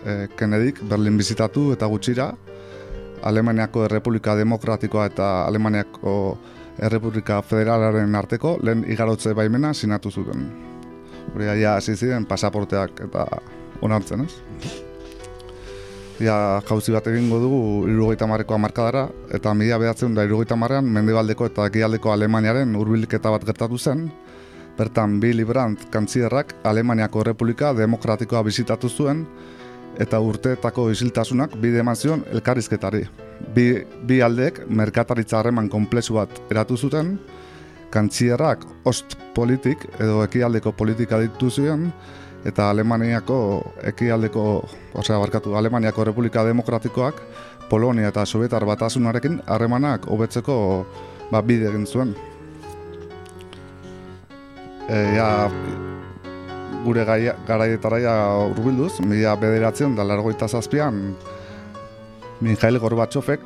eh, Kennedyk Berlin bizitatu eta gutxira, Alemaniako Errepublika Demokratikoa eta Alemaniako Errepublika Federalaren arteko lehen igarotze baimena sinatu zuten. Hori aia hasi ziren pasaporteak eta onartzen, ez? Ja jauzi bat egingo dugu irurogeita marrekoa markadara, eta mila behatzen da irurogeita marrean, mendebaldeko eta egialdeko Alemaniaren urbiliketa bat gertatu zen, bertan Billy Brandt kantzierrak Alemaniako Republika Demokratikoa bizitatu zuen, eta urteetako isiltasunak bide eman zion elkarrizketari. Bi, bi aldeek merkataritza harreman komplexu bat eratu zuten, kantzierrak ost politik edo ekialdeko politika ditu ziren, eta Alemaniako ekialdeko, osea barkatu, Alemaniako Republika Demokratikoak Polonia eta Sovietar batasunarekin harremanak hobetzeko ba, bide egin zuen. E, ja, gure garaietara urbilduz, mila bederatzen da largoita zazpian, Mikhail Gorbatsofek,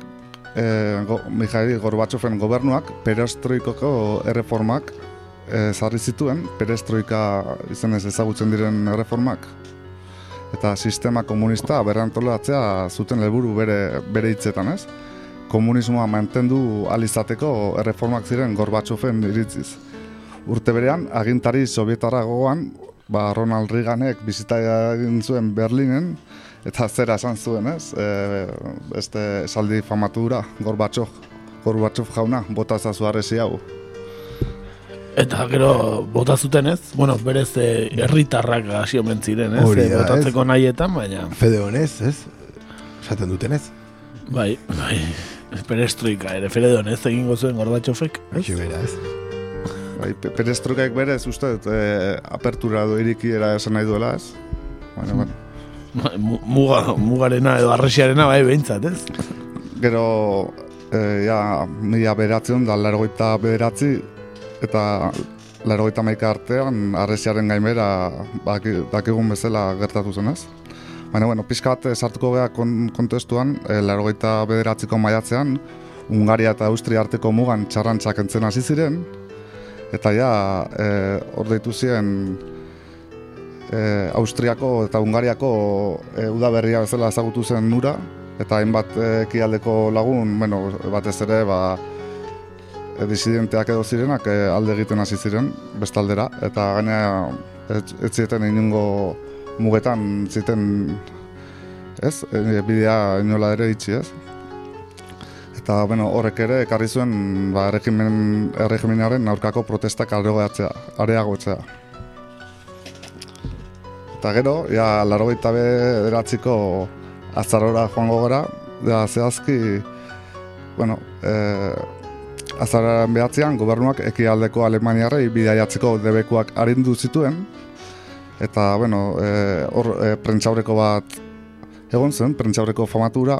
e, go, Mikhail Gorbatsofen gobernuak perestroikoko erreformak e, zarri zituen, perestroika izenez ezagutzen diren reformak, eta sistema komunista berrantolatzea zuten helburu bere, bere hitzetan, ez? Komunismoa mantendu alizateko erreformak ziren Gorbatxofen iritziz. Urte berean, agintari sovietarra gogoan, ba, Ronald Reaganek bizita egin zuen Berlinen, eta zera esan zuen, ez? E, beste esaldi famatura, Gorbatxof, Gorbatxof jauna, bota zazu hau. Eta gero bota zuten ez, bueno, berez eh, herritarrak hasi omen ziren, ez? Hori eh, da, botatzeko nahietan, baina Fede honez, ez? Esaten duten ez? bai, bai. Perestroika ere fede honez egingo zuen Gorbatxofek. Hoxe bera, ez? Bai, pe- perestroikak berez, uste, dut, e, apertura edo irikiera esan nahi duela, ez? Baina, bueno. Bai, mu- Muga, mugarena edo arresiarena bai behintzat, ez? Gero, e, ja, mila beratzen da largoita bederatzi, eta largoita maika artean, arresiaren gaimera baki- dakigun bezala gertatu zen, ez? Baina, bueno, pixka bat eh, sartuko geha kon, kontestuan, e, largoita bederatziko maiatzean, Ungaria eta Austria arteko mugan txarrantzak entzen hasi ziren, eta ja, e, hor deitu ziren e, Austriako eta Ungariako e, udaberria bezala ezagutu zen nura, eta hainbat ekialdeko lagun, bueno, batez ere, ba, disidenteak edo zirenak e, alde egiten hasi ziren, bestaldera, eta gaina ez, zieten inungo mugetan ziten, ez, e, bidea inola ere itxi, ez? Eta, bueno, horrek ere ekarri zuen ba, erregimen, erregimenaren aurkako protestak areagotzea, areagotzea. Eta gero, ja, laro gaita bederatziko azarora joango gara, da zehazki, bueno, e, azararen behatzean, gobernuak ekialdeko Alemaniarrei bidaiatzeko debekuak arindu zituen, eta, bueno, e, hor e, prentxaureko bat egon zen, prentxaureko famatura,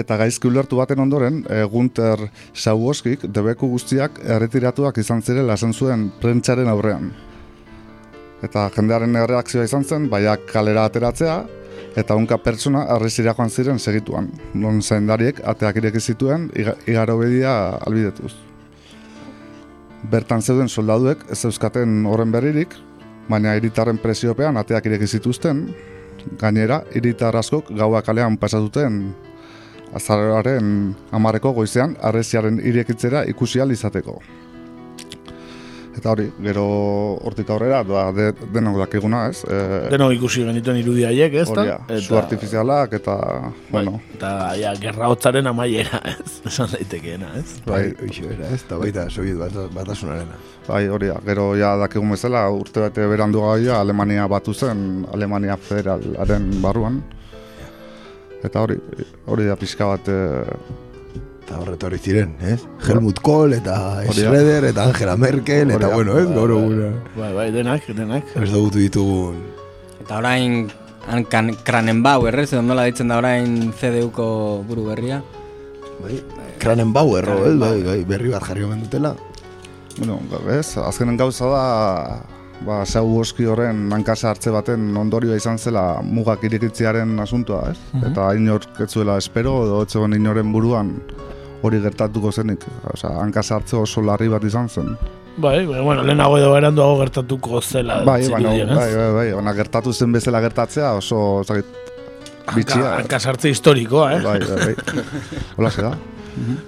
eta gaizki ulertu baten ondoren, e, Gunter Sauoskik debeku guztiak erretiratuak izan zirela esan zuen prentsaren aurrean. Eta jendearen erreakzioa izan zen, baiak kalera ateratzea, eta unka pertsona arrezira joan ziren segituan. Non zaindariek ateak ireki zituen iga- igaro bedia albidetuz. Bertan zeuden soldaduek ez euskaten horren berririk, baina hiritarren presiopean ateak ireki zituzten, gainera hiritar askok gaua kalean pasatuten azararen amarreko goizean arreziaren irekitzera ikusi ahal izateko. Eta hori, gero hortik aurrera, da, de, denok dakiguna, ez? E, Denok ikusi genituen irudi haiek, ez da? Hori zu artifizialak eta, bueno, Eta, ja, gerra hotzaren amaiera, (laughs) ez? Esan daitekeena, ez? bai, Hoxe bera, ez? Eta baita Soviet bata- batasunarena. bai, hori da. Gero ja dakigun bezala, urte bete berandu gaia Alemania batu zen, Alemania federalaren barruan. Eta hori, hori da pixka bat, e, Eta horretorri ziren, ez? Helmut Kohl eta. Schroeder eta Angela Merkel eta bueno, ez? Gaur eguna. Bai, bai, denak, denak. Ez dugutu ditugun Eta orain han kan, Kranenbauer, ez? Edo nola ditzen da orain CDUko buru berria. bai, Kranenbauer, ez? Bai, bai, berri bat jarri omen dutela. bueno, ez, azkenen gauza da, ba, zau oski horren hankasa hartze baten ondorioa izan zela mugak irikitziaren asuntoa, ez? Eta inork ez zuela espero, edo ez zegoen inoren buruan hori gertatuko zenik. Osea, hankasa hartze oso larri bat izan zen. Bai, bai, bueno, lehenago edo beranduago gertatuko zela. Bai, baina, ez? bai, bai, bai, ona gertatu zen bezala gertatzea oso, zakit, bitxia. Hanka sartze historikoa, eh? Bai, bai, bai. (laughs) Hola da.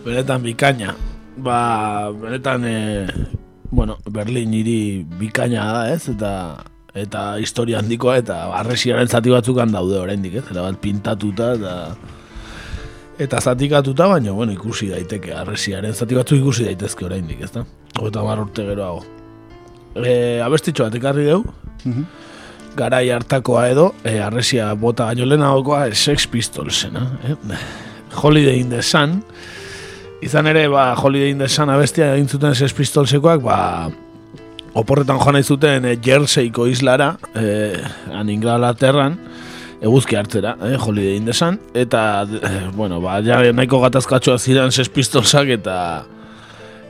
Benetan bikaina. Ba, benetan, e, bueno, Berlin hiri bikaina da, ez? Eta eta historia handikoa eta arresiaren zati batzukan daude oraindik, ez? Era bat pintatuta eta eta zatikatuta, baina bueno, ikusi daiteke arresiaren zati batzuk ikusi daitezke oraindik, ezta? Hogeita hamar urte geroago. E, abestitxo bat ekarri deu, garai hartakoa edo, e, arresia bota baino lehenagokoa e, Sex Pistolsena, eh? Holiday in the Sun, izan ere, ba, Holiday in the Sun abestia egin zuten Sex Pistolsekoak, ba, oporretan joan nahi zuten e, Jerseyko islara, e, han Inglaterran, eguzki hartzera, eh, Holiday in the Sun, eta, eh, bueno, ba, ja nahiko gatazkatxoa ziren Sex Pistolsak eta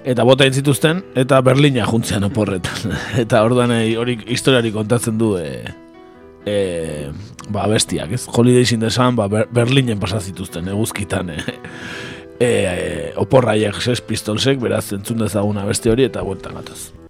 eta bota zituzten, eta Berlina juntzean oporretan. (laughs) eta orduan eh, hori historiari kontatzen du e, e, ba, bestiak, ez? Holiday in the Sun, ba, Ber Berlinen pasa zituzten, eguzkitan, (laughs) e, e, oporraiek Sex Pistolsek, beraz, entzun dezaguna beste hori, eta bueltan gatoz.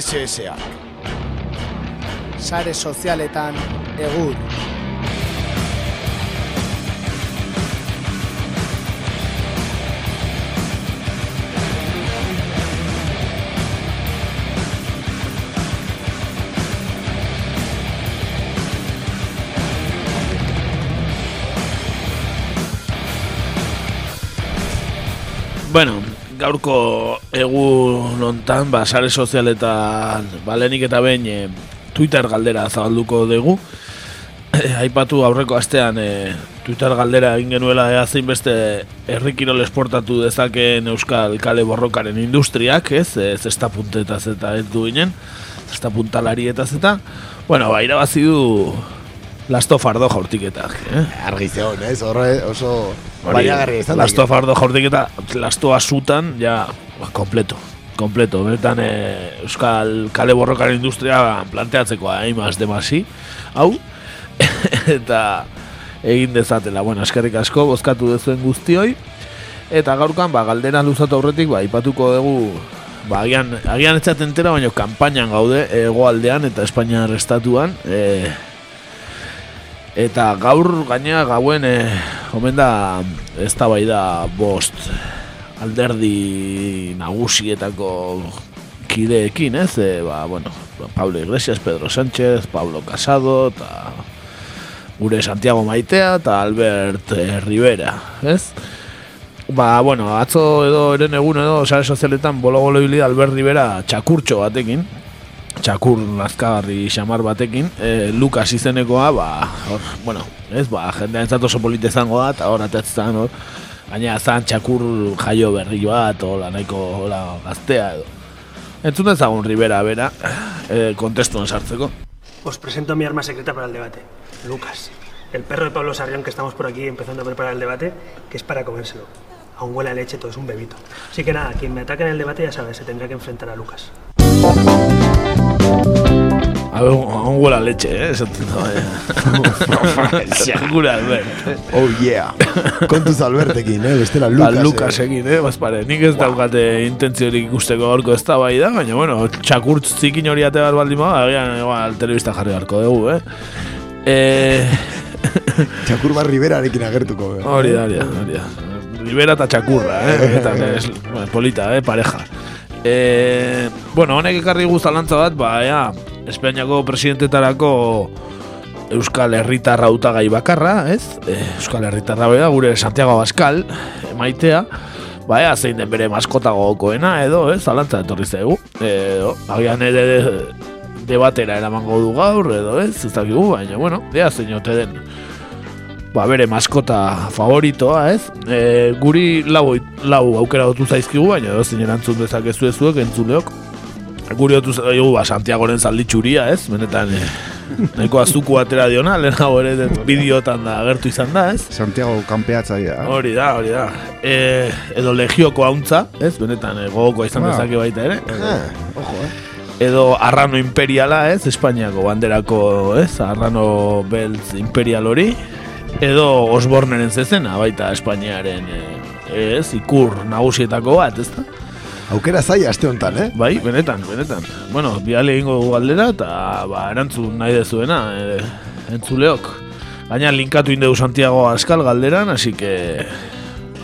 SSA. Sare sozialetan egur. Bueno, gaurko egun hontan, ba, sare sozialetan, ba, lehenik eta behin e, Twitter galdera zabalduko dugu. E, aipatu aurreko astean e, Twitter galdera egin genuela ea zein beste herrikirol esportatu dezakeen Euskal Kale Borrokaren industriak, ez? Ez zesta puntetaz eta ez du ginen, zesta puntalarietaz eta, bueno, ba, irabazi du Lasto Fardo jaurtiketak, eh? Argi zeon, ez? Horre oso baiagarri izan. Lasto Fardo jaurtiketa, lasto asutan, ja, ba, kompleto. Kompleto, benetan e, Euskal Kale Borrokaren industria planteatzeko hain maz demasi, hau, (laughs) eta egin dezatela, bueno, eskerrik asko, bozkatu dezuen guztioi, eta gaurkan, ba, galdera luzatu aurretik, ba, ipatuko dugu, ba, agian, agian etxaten entera, baina kanpainan gaude, egoaldean eta Espainiar estatuan, e, Eta gaur gaina gauen e, omen da ez da bai da bost alderdi nagusietako kideekin, ez? E, ba, bueno, Pablo Iglesias, Pedro Sánchez, Pablo Casado, eta gure Santiago Maitea, eta Albert e, Rivera, ez? Ba, bueno, atzo edo eren egun edo sare sozialetan bolo-bolo Albert Rivera txakurtxo batekin, txakur nazkagarri xamar batekin, e, Lukas izenekoa, ba, hor, bueno, ez, ba, jendean zato oso polite zango da, eta hor, atetzen, hor, gaina zan txakur jaio berri bat, hola, nahiko, hola, gaztea edo. Entzun ezagun Rivera, bera, e, kontestuan sartzeko. Os presento mi arma secreta para el debate, Lucas, el perro de Pablo Sarrión que estamos por aquí empezando a preparar el debate, que es para comérselo. Aún huele a leche, todo es un bebito. Así que nada, quien me ataque en el debate ya sabe, se tendrá que enfrentar a Lucas. A ver, aún huele a leche, eh? Eso (laughs) (laughs) Segura, Albert. Oh, yeah. Kontuz Albertekin, eh? Bestela Lucas. Ba, Lucas egin, eh? Bazpare, nik ez daukate intentziorik ikusteko gorko ez da bai da, baina, bueno, txakurtz zikin hori ate bat baldin bada, agian, igual, telebista jarri beharko dugu, eh? Eh... (laughs) Txakur bat Riverarekin agertuko, eh? Hori da, hori da, hori da. Rivera eta txakurra, eh? Eta, es, bueno, polita, eh? Pareja. Eh, bueno, honek ekarri guztalantza bat, ba, ea, Espainiako presidentetarako Euskal Herritarra hautagai bakarra, ez? E, Euskal Herritarra bera, gure Santiago Abascal, maitea, ba, ea, zein den bere maskota gogokoena, edo, ez? Zalantza etorri zaigu. Edo, agian ere debatera eramango du gaur, edo, ez? Ez dakigu, baina, bueno, ea, zein ote den ba, bere maskota favoritoa, ez? E, guri lau, lau aukera dutu zaizkigu, baina edo zein erantzun dezakezu ezuek, entzuleok. Guri dutu zaigu, ba, Santiagoren zalditxuria, ez? Benetan, e, (laughs) nahiko azuku atera diona, lehenago ere bideotan da agertu izan da, ez? Santiago kanpeatzaia. Hori da, hori da. E, edo legioko hauntza, ez? Benetan, e, gogoko izan Ba. dezake baita ere. ojo, eh? Edo Arrano Imperiala, ez? Espainiako banderako, ez? Arrano Beltz Imperial hori. Edo Osborneren zezena, baita Espainiaren, e, ez? Ikur nagusietako bat, ez da? Aukera zaila aste honetan, eh? Bai, benetan, benetan. Bueno, bihale egingo dugu galdera eta ba, erantzun nahi dezuena, e, entzuleok. Gaina linkatu indegu Santiago Askal galderan, así que...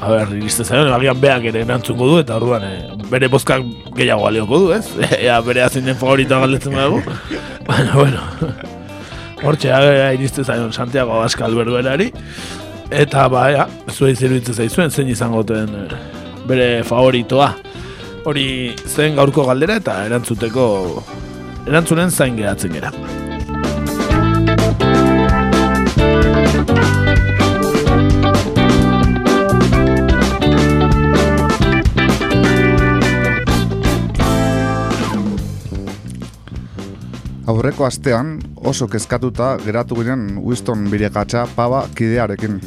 A ber, iriste zaion, agian beak ere erantzungo du, eta orduan e, bere bozkak gehiago balioko du, ez? (laughs) Ea bere azinen favorita galdetzen dugu. (laughs) Baina, bueno, hortxe agera iriste zaion Santiago Askal berduerari. Eta, ba, ea, zuei zerbitzu zaizuen, zein izango den e, bere favoritoa. Hori zen gaurko galdera eta erantzuteko erantzunen zain geratzen gera. Aurreko astean oso kezkatuta geratu ginen Winston Birekatxa paba kidearekin.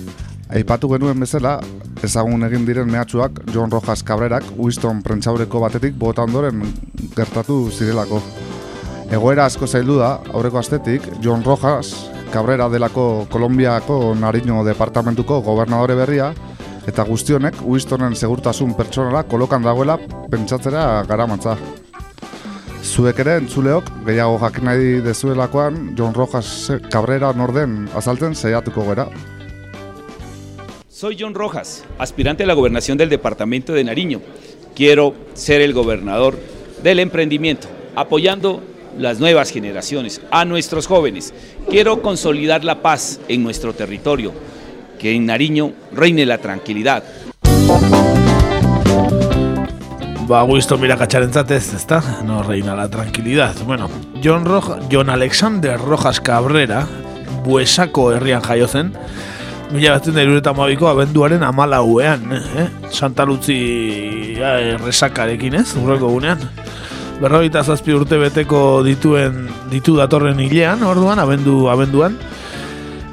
Aipatu genuen bezala, ezagun egin diren mehatxuak John Rojas Cabrerak Winston prentsaureko batetik bota ondoren gertatu zirelako. Egoera asko zaildu da, aurreko astetik, John Rojas Cabrera delako Kolombiako Nariño Departamentuko gobernadore berria, eta guztionek Winstonen segurtasun pertsonala kolokan dagoela pentsatzera garamatza. Zuek ere entzuleok gehiago jakin nahi dezuelakoan John Rojas Cabrera norden azaltzen saiatuko gera. Soy John Rojas, aspirante a la gobernación del departamento de Nariño. Quiero ser el gobernador del emprendimiento, apoyando las nuevas generaciones, a nuestros jóvenes. Quiero consolidar la paz en nuestro territorio, que en Nariño reine la tranquilidad. Ba, guizto mirakatxarentzat ez, ezta? No reina la tranquilidad. Bueno, John, Roja, John Alexander Rojas Cabrera, buesako herrian jaio zen, mila batzen da irureta mabiko abenduaren amalauean, eh? Santa Luzi ja, resakarekin ez, urreko gunean. Berrogeita zazpi urte beteko dituen ditu datorren hilean, orduan, abendu, abenduan,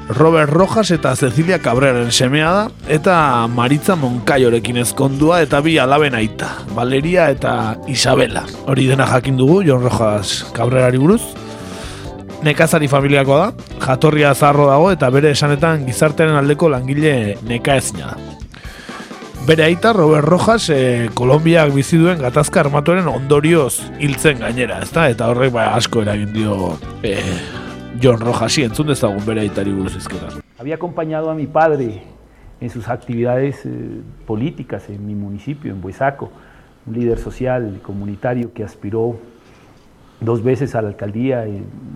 Robert Rojas eta Cecilia Cabreren semea da, eta Maritza Monkaiorekin ezkondua eta bi alaben aita, Valeria eta Isabela. Hori dena jakin dugu, John Rojas Cabrerari buruz. Nekazari familiakoa da, jatorria zarro dago eta bere esanetan gizartearen aldeko langile nekaezina da. Bere aita Robert Rojas e, Kolombiak bizi duen gatazka armatuaren ondorioz hiltzen gainera, ezta? Eta horrek ba, asko eragin dio e, John Rojas, y entzun dezagun bere aitari buruz izketan. Había acompañado a mi padre en sus actividades eh, políticas en mi municipio, en Buesaco, un líder social comunitario que aspiró dos veces a la alcaldía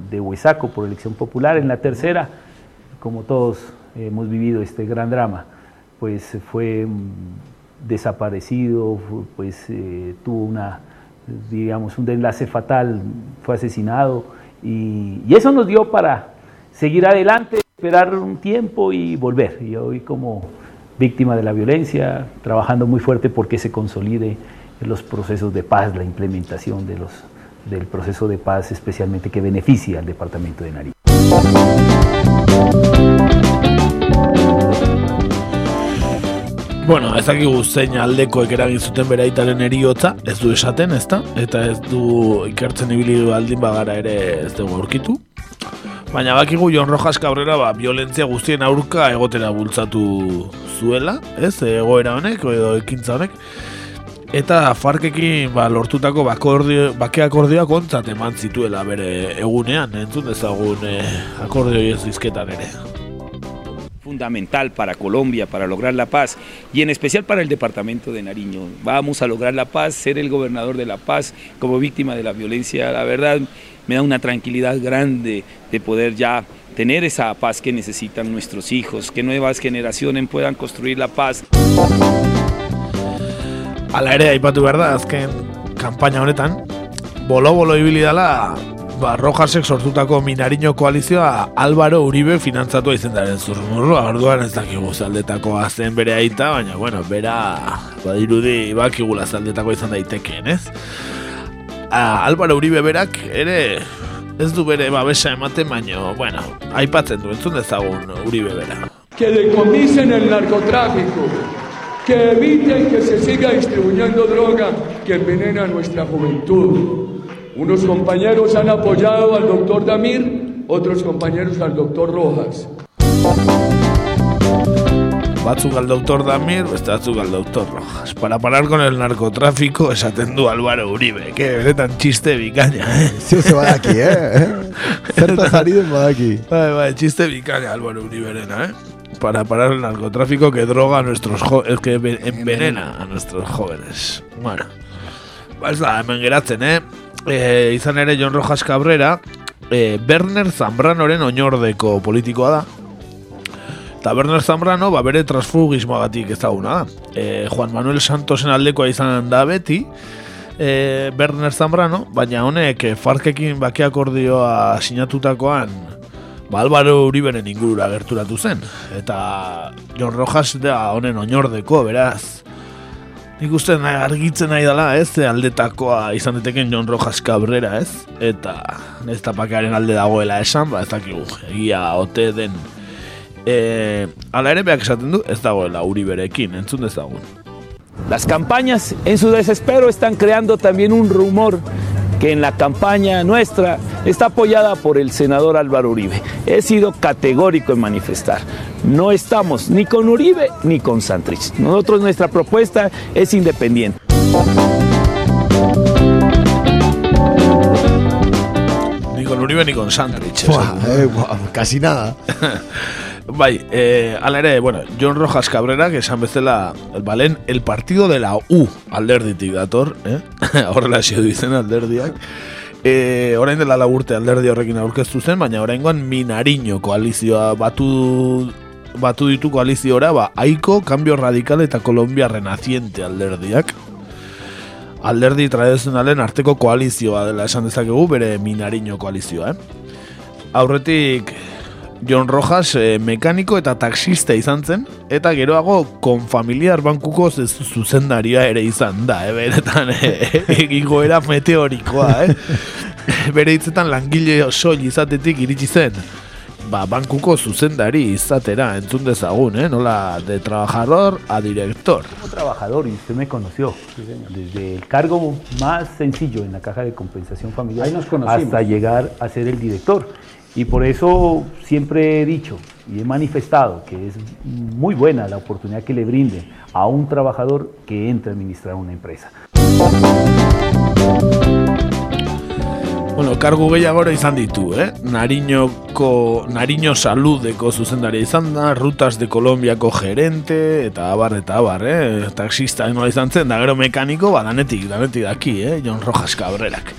de Huesaco por elección popular. En la tercera, como todos hemos vivido este gran drama, pues fue mm, desaparecido, pues eh, tuvo una, digamos, un desenlace fatal, fue asesinado y, y, eso nos dio para seguir adelante, esperar un tiempo y volver. Y hoy como víctima de la violencia, trabajando muy fuerte porque se consolide los procesos de paz, la implementación de los, del proceso de paz, especialmente que beneficia al departamento de Nariño. Bueno, ez dakigu zein aldekoek eragin zuten beraitaren eriotza, ez du esaten, ezta? Eta ez du ikertzen ibili aldin bagara ere ez dugu aurkitu. Baina bakigu Jon Rojas Cabrera ba, violentzia guztien aurka egotera bultzatu zuela, ez? Egoera honek, edo ekintza honek. Eta Farkekin ba, lortutako bakordio, bake akordioak ontzat eman zituela bere egunean, entzun dezagun eh, akordio ez dizketan ere. Fundamental para Colombia, para lograr la paz y en especial para el departamento de Nariño. Vamos a lograr la paz, ser el gobernador de la paz como víctima de la violencia. La verdad me da una tranquilidad grande de poder ya tener esa paz que necesitan nuestros hijos, que nuevas generaciones puedan construir la paz. Ala ere, aipatu behar da, azken honetan, bolo-bolo ibili dela ba, Rojasek sortutako minariño koalizioa Álvaro Uribe finantzatua izendaren zurmurroa, orduan ez dakigu zaldetako zen bere aita, baina, bueno, bera, badirudi, bakigula zaldetako izan daitekeen, ez? A, Álvaro Uribe berak ere ez du bere babesa ematen, baina, bueno, aipatzen du, entzun dezagun Uribe bera. Que decomisen el narcotráfico, que eviten que se siga distribuyendo droga que envenena nuestra juventud. Unos compañeros han apoyado al doctor Damir, otros compañeros al doctor Rojas. Batzuk al doctor Damir, batzuk al doctor Rojas. Para parar con el narcotráfico, esaten du Álvaro Uribe. Que benetan txiste bikaina, eh? Zio ze badaki, eh? (laughs) Zertaz ari den badaki. Bai, bai, txiste bikaina Álvaro Uriberena, eh? Para parar el narcotráfico que droga a nuestros jóvenes, que envenena a nuestros jóvenes. Bueno, ba ez da, hemen geratzen, eh? E, izan ere John Rojas Cabrera e, Berner Zambranoren oinordeko politikoa da. Eta Berner Zambrano ba, bere transfugismoagatik ezaguna da. E, Juan Manuel Santosen aldekoa izan da beti. E, Berner Zambrano baina honek Farkekin bakeakordioa sinatutakoan ba, Álvaro Uriberen ingurura gerturatu zen. Eta John Rojas da honen oinordeko beraz Nik uste argitzen nahi dela, ez, aldetakoa izan diteken John Rojas Cabrera, ez? Eta ez tapakearen alde dagoela esan, ba, ez dakigu, egia ote den E, ala ere beak esaten du, ez dagoela Uriberekin, entzun dezagun. Las campañas en su desespero están creando también un rumor que en la campaña nuestra está apoyada por el senador Álvaro Uribe. He sido categórico en manifestar. No estamos ni con Uribe ni con Santrich. Nosotros nuestra propuesta es independiente. Ni con Uribe ni con Santrich. Buah, eh, buah, casi nada. (laughs) Bai, eh, ala ere, bueno, John Rojas Cabrera, que esan bezala, balen, el partido de la U alderditik dator, eh? (laughs) horrela zio dizen alderdiak. E, orain dela laburte alderdi horrekin aurkeztu zen, baina oraingoan minariño koalizioa batu batu ditu koaliziora, ba, Aiko, Cambio Radical eta Colombia Renaciente alderdiak. Alderdi tradizionalen arteko koalizioa dela esan dezakegu, bere minariño koalizioa, eh? Aurretik John Rojas eh, mekaniko eta taxista izan zen, eta geroago konfamiliar bankuko ze- zuzendaria ere izan da, eh, beretan eh, (laughs) egigoera meteorikoa, eh? (laughs) Bere hitzetan langile soil izatetik iritsi zen, ba, bankuko zuzendari izatera, entzun dezagun, eh? Nola, de trabajador a director. Como trabajador, y usted me conoció, desde el cargo más sencillo en la caja de compensación familiar Ahí nos conocimos. hasta llegar a ser el director. Y por eso siempre he dicho y he manifestado que es muy buena la oportunidad que le brinde a un trabajador que entra a administrar una empresa. Bueno, kargu gehiagora izan ditu, eh? Nariñoko, Nariño Saludeko zuzendaria izan da, Rutas de Colombiako gerente, eta abar, eta abar, eh? Taxista nola izan zen, da gero mekaniko, ba, danetik, danetik daki, eh? Jon Rojas Cabrerak.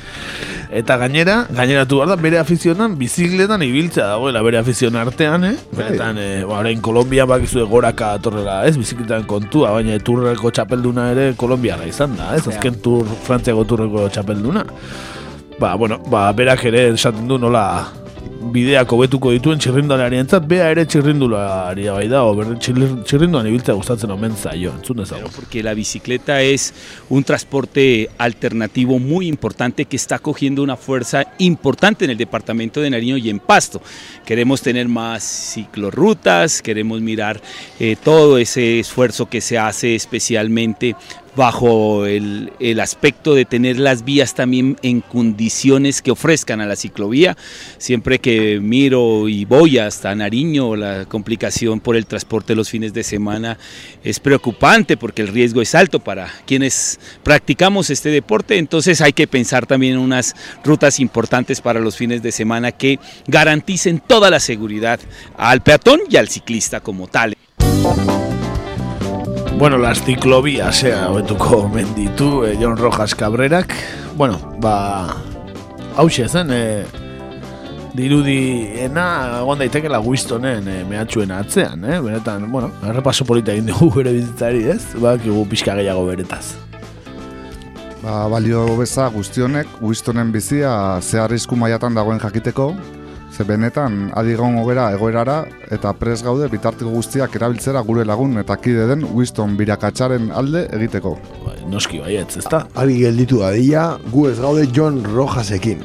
Eta gainera, gaineratu behar da, bere afizionan, bizikletan ibiltzea dagoela bere afizion artean, eh? Benetan, eh, ba, orain Kolombia bakizu goraka atorrela, ez? Bizikletan kontua, baina turreko txapelduna ere Kolombiara izan da, ez? Azken tur, Frantziako turreko txapelduna. Ba, bueno, ba, berak ere esaten du nola bideak hobetuko dituen bea ere bai ibiltzea gustatzen omen zaio, entzun dezagun. Porque la bicicleta es un transporte alternativo muy importante que está cogiendo una fuerza importante en el departamento de Nariño y en Pasto. Queremos tener más ciclorrutas, queremos mirar eh, todo ese esfuerzo que se hace especialmente bajo el, el aspecto de tener las vías también en condiciones que ofrezcan a la ciclovía. Siempre que miro y voy hasta Nariño, la complicación por el transporte los fines de semana es preocupante porque el riesgo es alto para quienes practicamos este deporte. Entonces hay que pensar también en unas rutas importantes para los fines de semana que garanticen toda la seguridad al peatón y al ciclista como tal. Bueno, las ciclovías, eh, hobetuko omen ditu, eh, Jon Rojas Cabrerak. Bueno, ba, hause zen, eh, dirudiena egon daitekela Wistonen eh, mehatxuen atzean, eh? Benetan, bueno, errepaso polita egin dugu bere bizitzari, ez? Ba, kigu pixka gehiago beretaz. Ba, balio beza guztionek, Wistonen bizia ze arrisku mailatan dagoen jakiteko, ze benetan adigon gogera egoerara eta pres gaude bitarteko guztiak erabiltzera gure lagun eta kide den Winston birakatxaren alde egiteko. Noski baietz, ezta? Ari gelditu dadila, gu ez gaude John Rojasekin.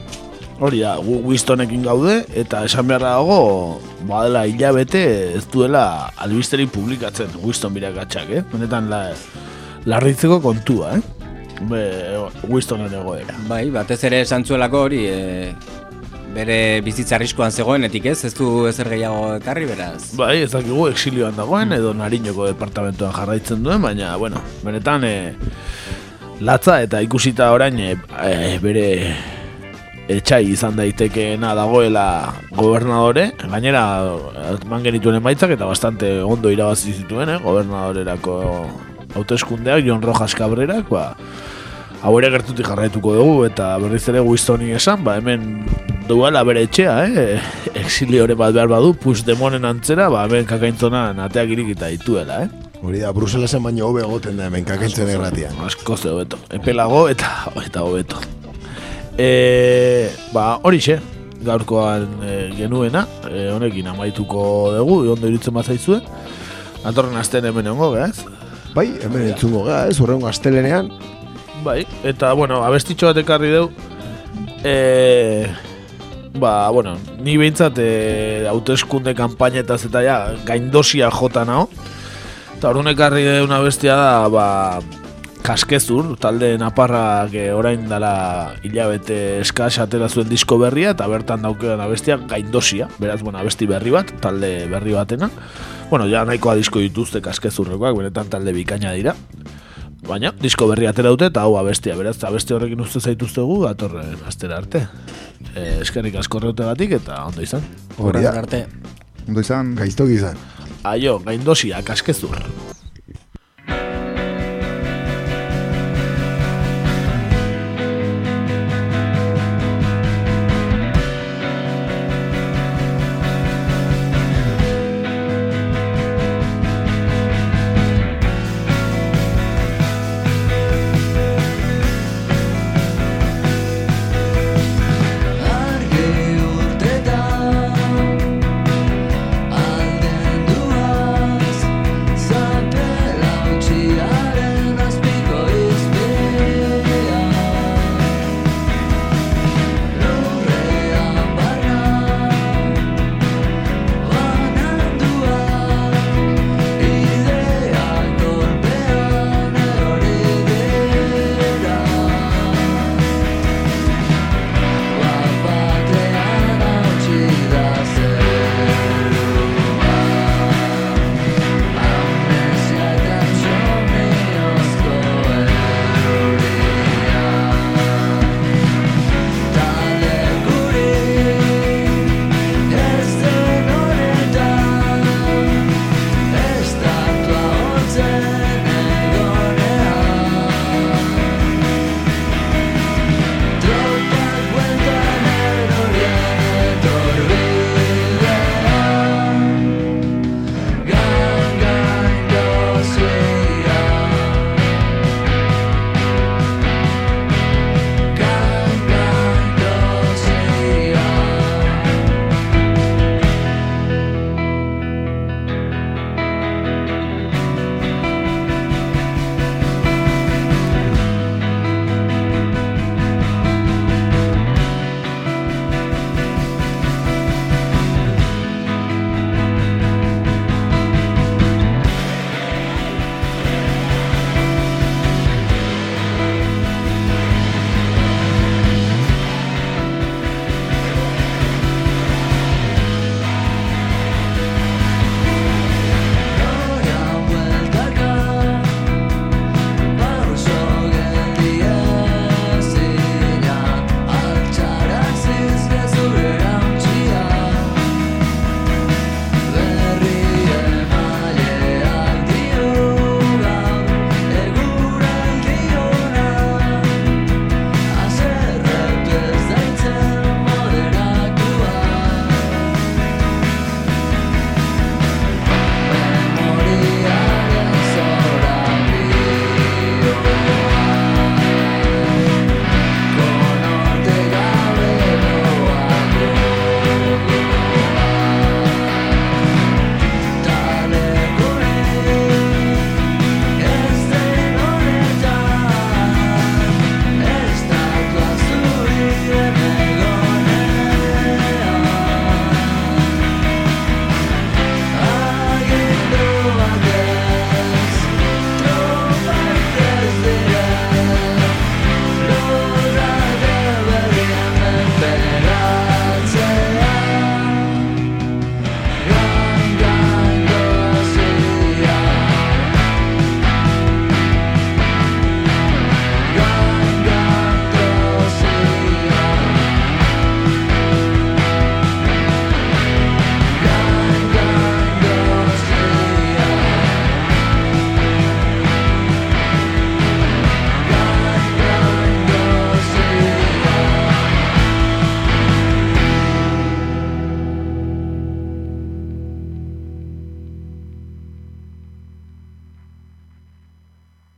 Hori da, gu Wistonekin gaude, eta esan beharra dago, badela hilabete ez duela albisteri publikatzen Winston birakatxak, eh? Benetan la, larritzeko kontua, eh? Be, Wistonen egoera. Bai, batez ere esan zuelako hori, e, bere bizitza arriskoan zegoenetik ez, ez du ezer gehiago ekarri beraz. Bai, ez dakigu exilioan dagoen, edo Nariñoko departamentoan jarraitzen duen, baina, bueno, benetan, e, latza eta ikusita orain e, bere etxai izan daitekeena dagoela gobernadore, gainera eman genituen emaitzak eta bastante ondo irabazi zituen, eh, gobernadorerako hauteskundeak, Jon Rojas Cabrerak, ba, hau ere gertutik jarraituko dugu eta berriz ere Wistoni esan, ba, hemen duela bere etxea, eh? exiliore bat behar badu, Puigdemonen antzera, ba, hemen kakaintzonan ateak irikita dituela, eh? Hori da, Bruselesen baino hobe egoten da hemen kakaintzen erratian. Asko ze hobeto. Epelago eta eta hobeto. E, ba, horixe, gaurkoan e, genuena, e, honekin amaituko dugu, ondo irutzen bat zaizue. Datorren astean hemen egongo, ez? Bai, hemen entzungo gara, ez, horrengo astelenean. Bai, eta, bueno, abestitxo bat ekarri deu, e, ba, bueno, ni behintzat e, hauteskunde kanpainetaz eta ja, gaindosia jota nao. Eta hor ekarri una bestia da, ba, kaskezur, talde naparrak e, orain dala hilabete eskas atera zuen disko berria, eta bertan daukean abestia gaindosia, beraz, bueno, abesti berri bat, talde berri batena. Bueno, ja nahikoa disko dituzte kaskezurrekoak, benetan talde bikaina dira. Baina, disko berri atera dute eta hau abestia, beraz, abesti horrekin uste zaituztegu, datorren astera arte. E, eskerrik asko batik eta ondo izan. Hori da. arte. Ondo izan. Gaiztoki izan. Aio, gaindosia, kaskezur.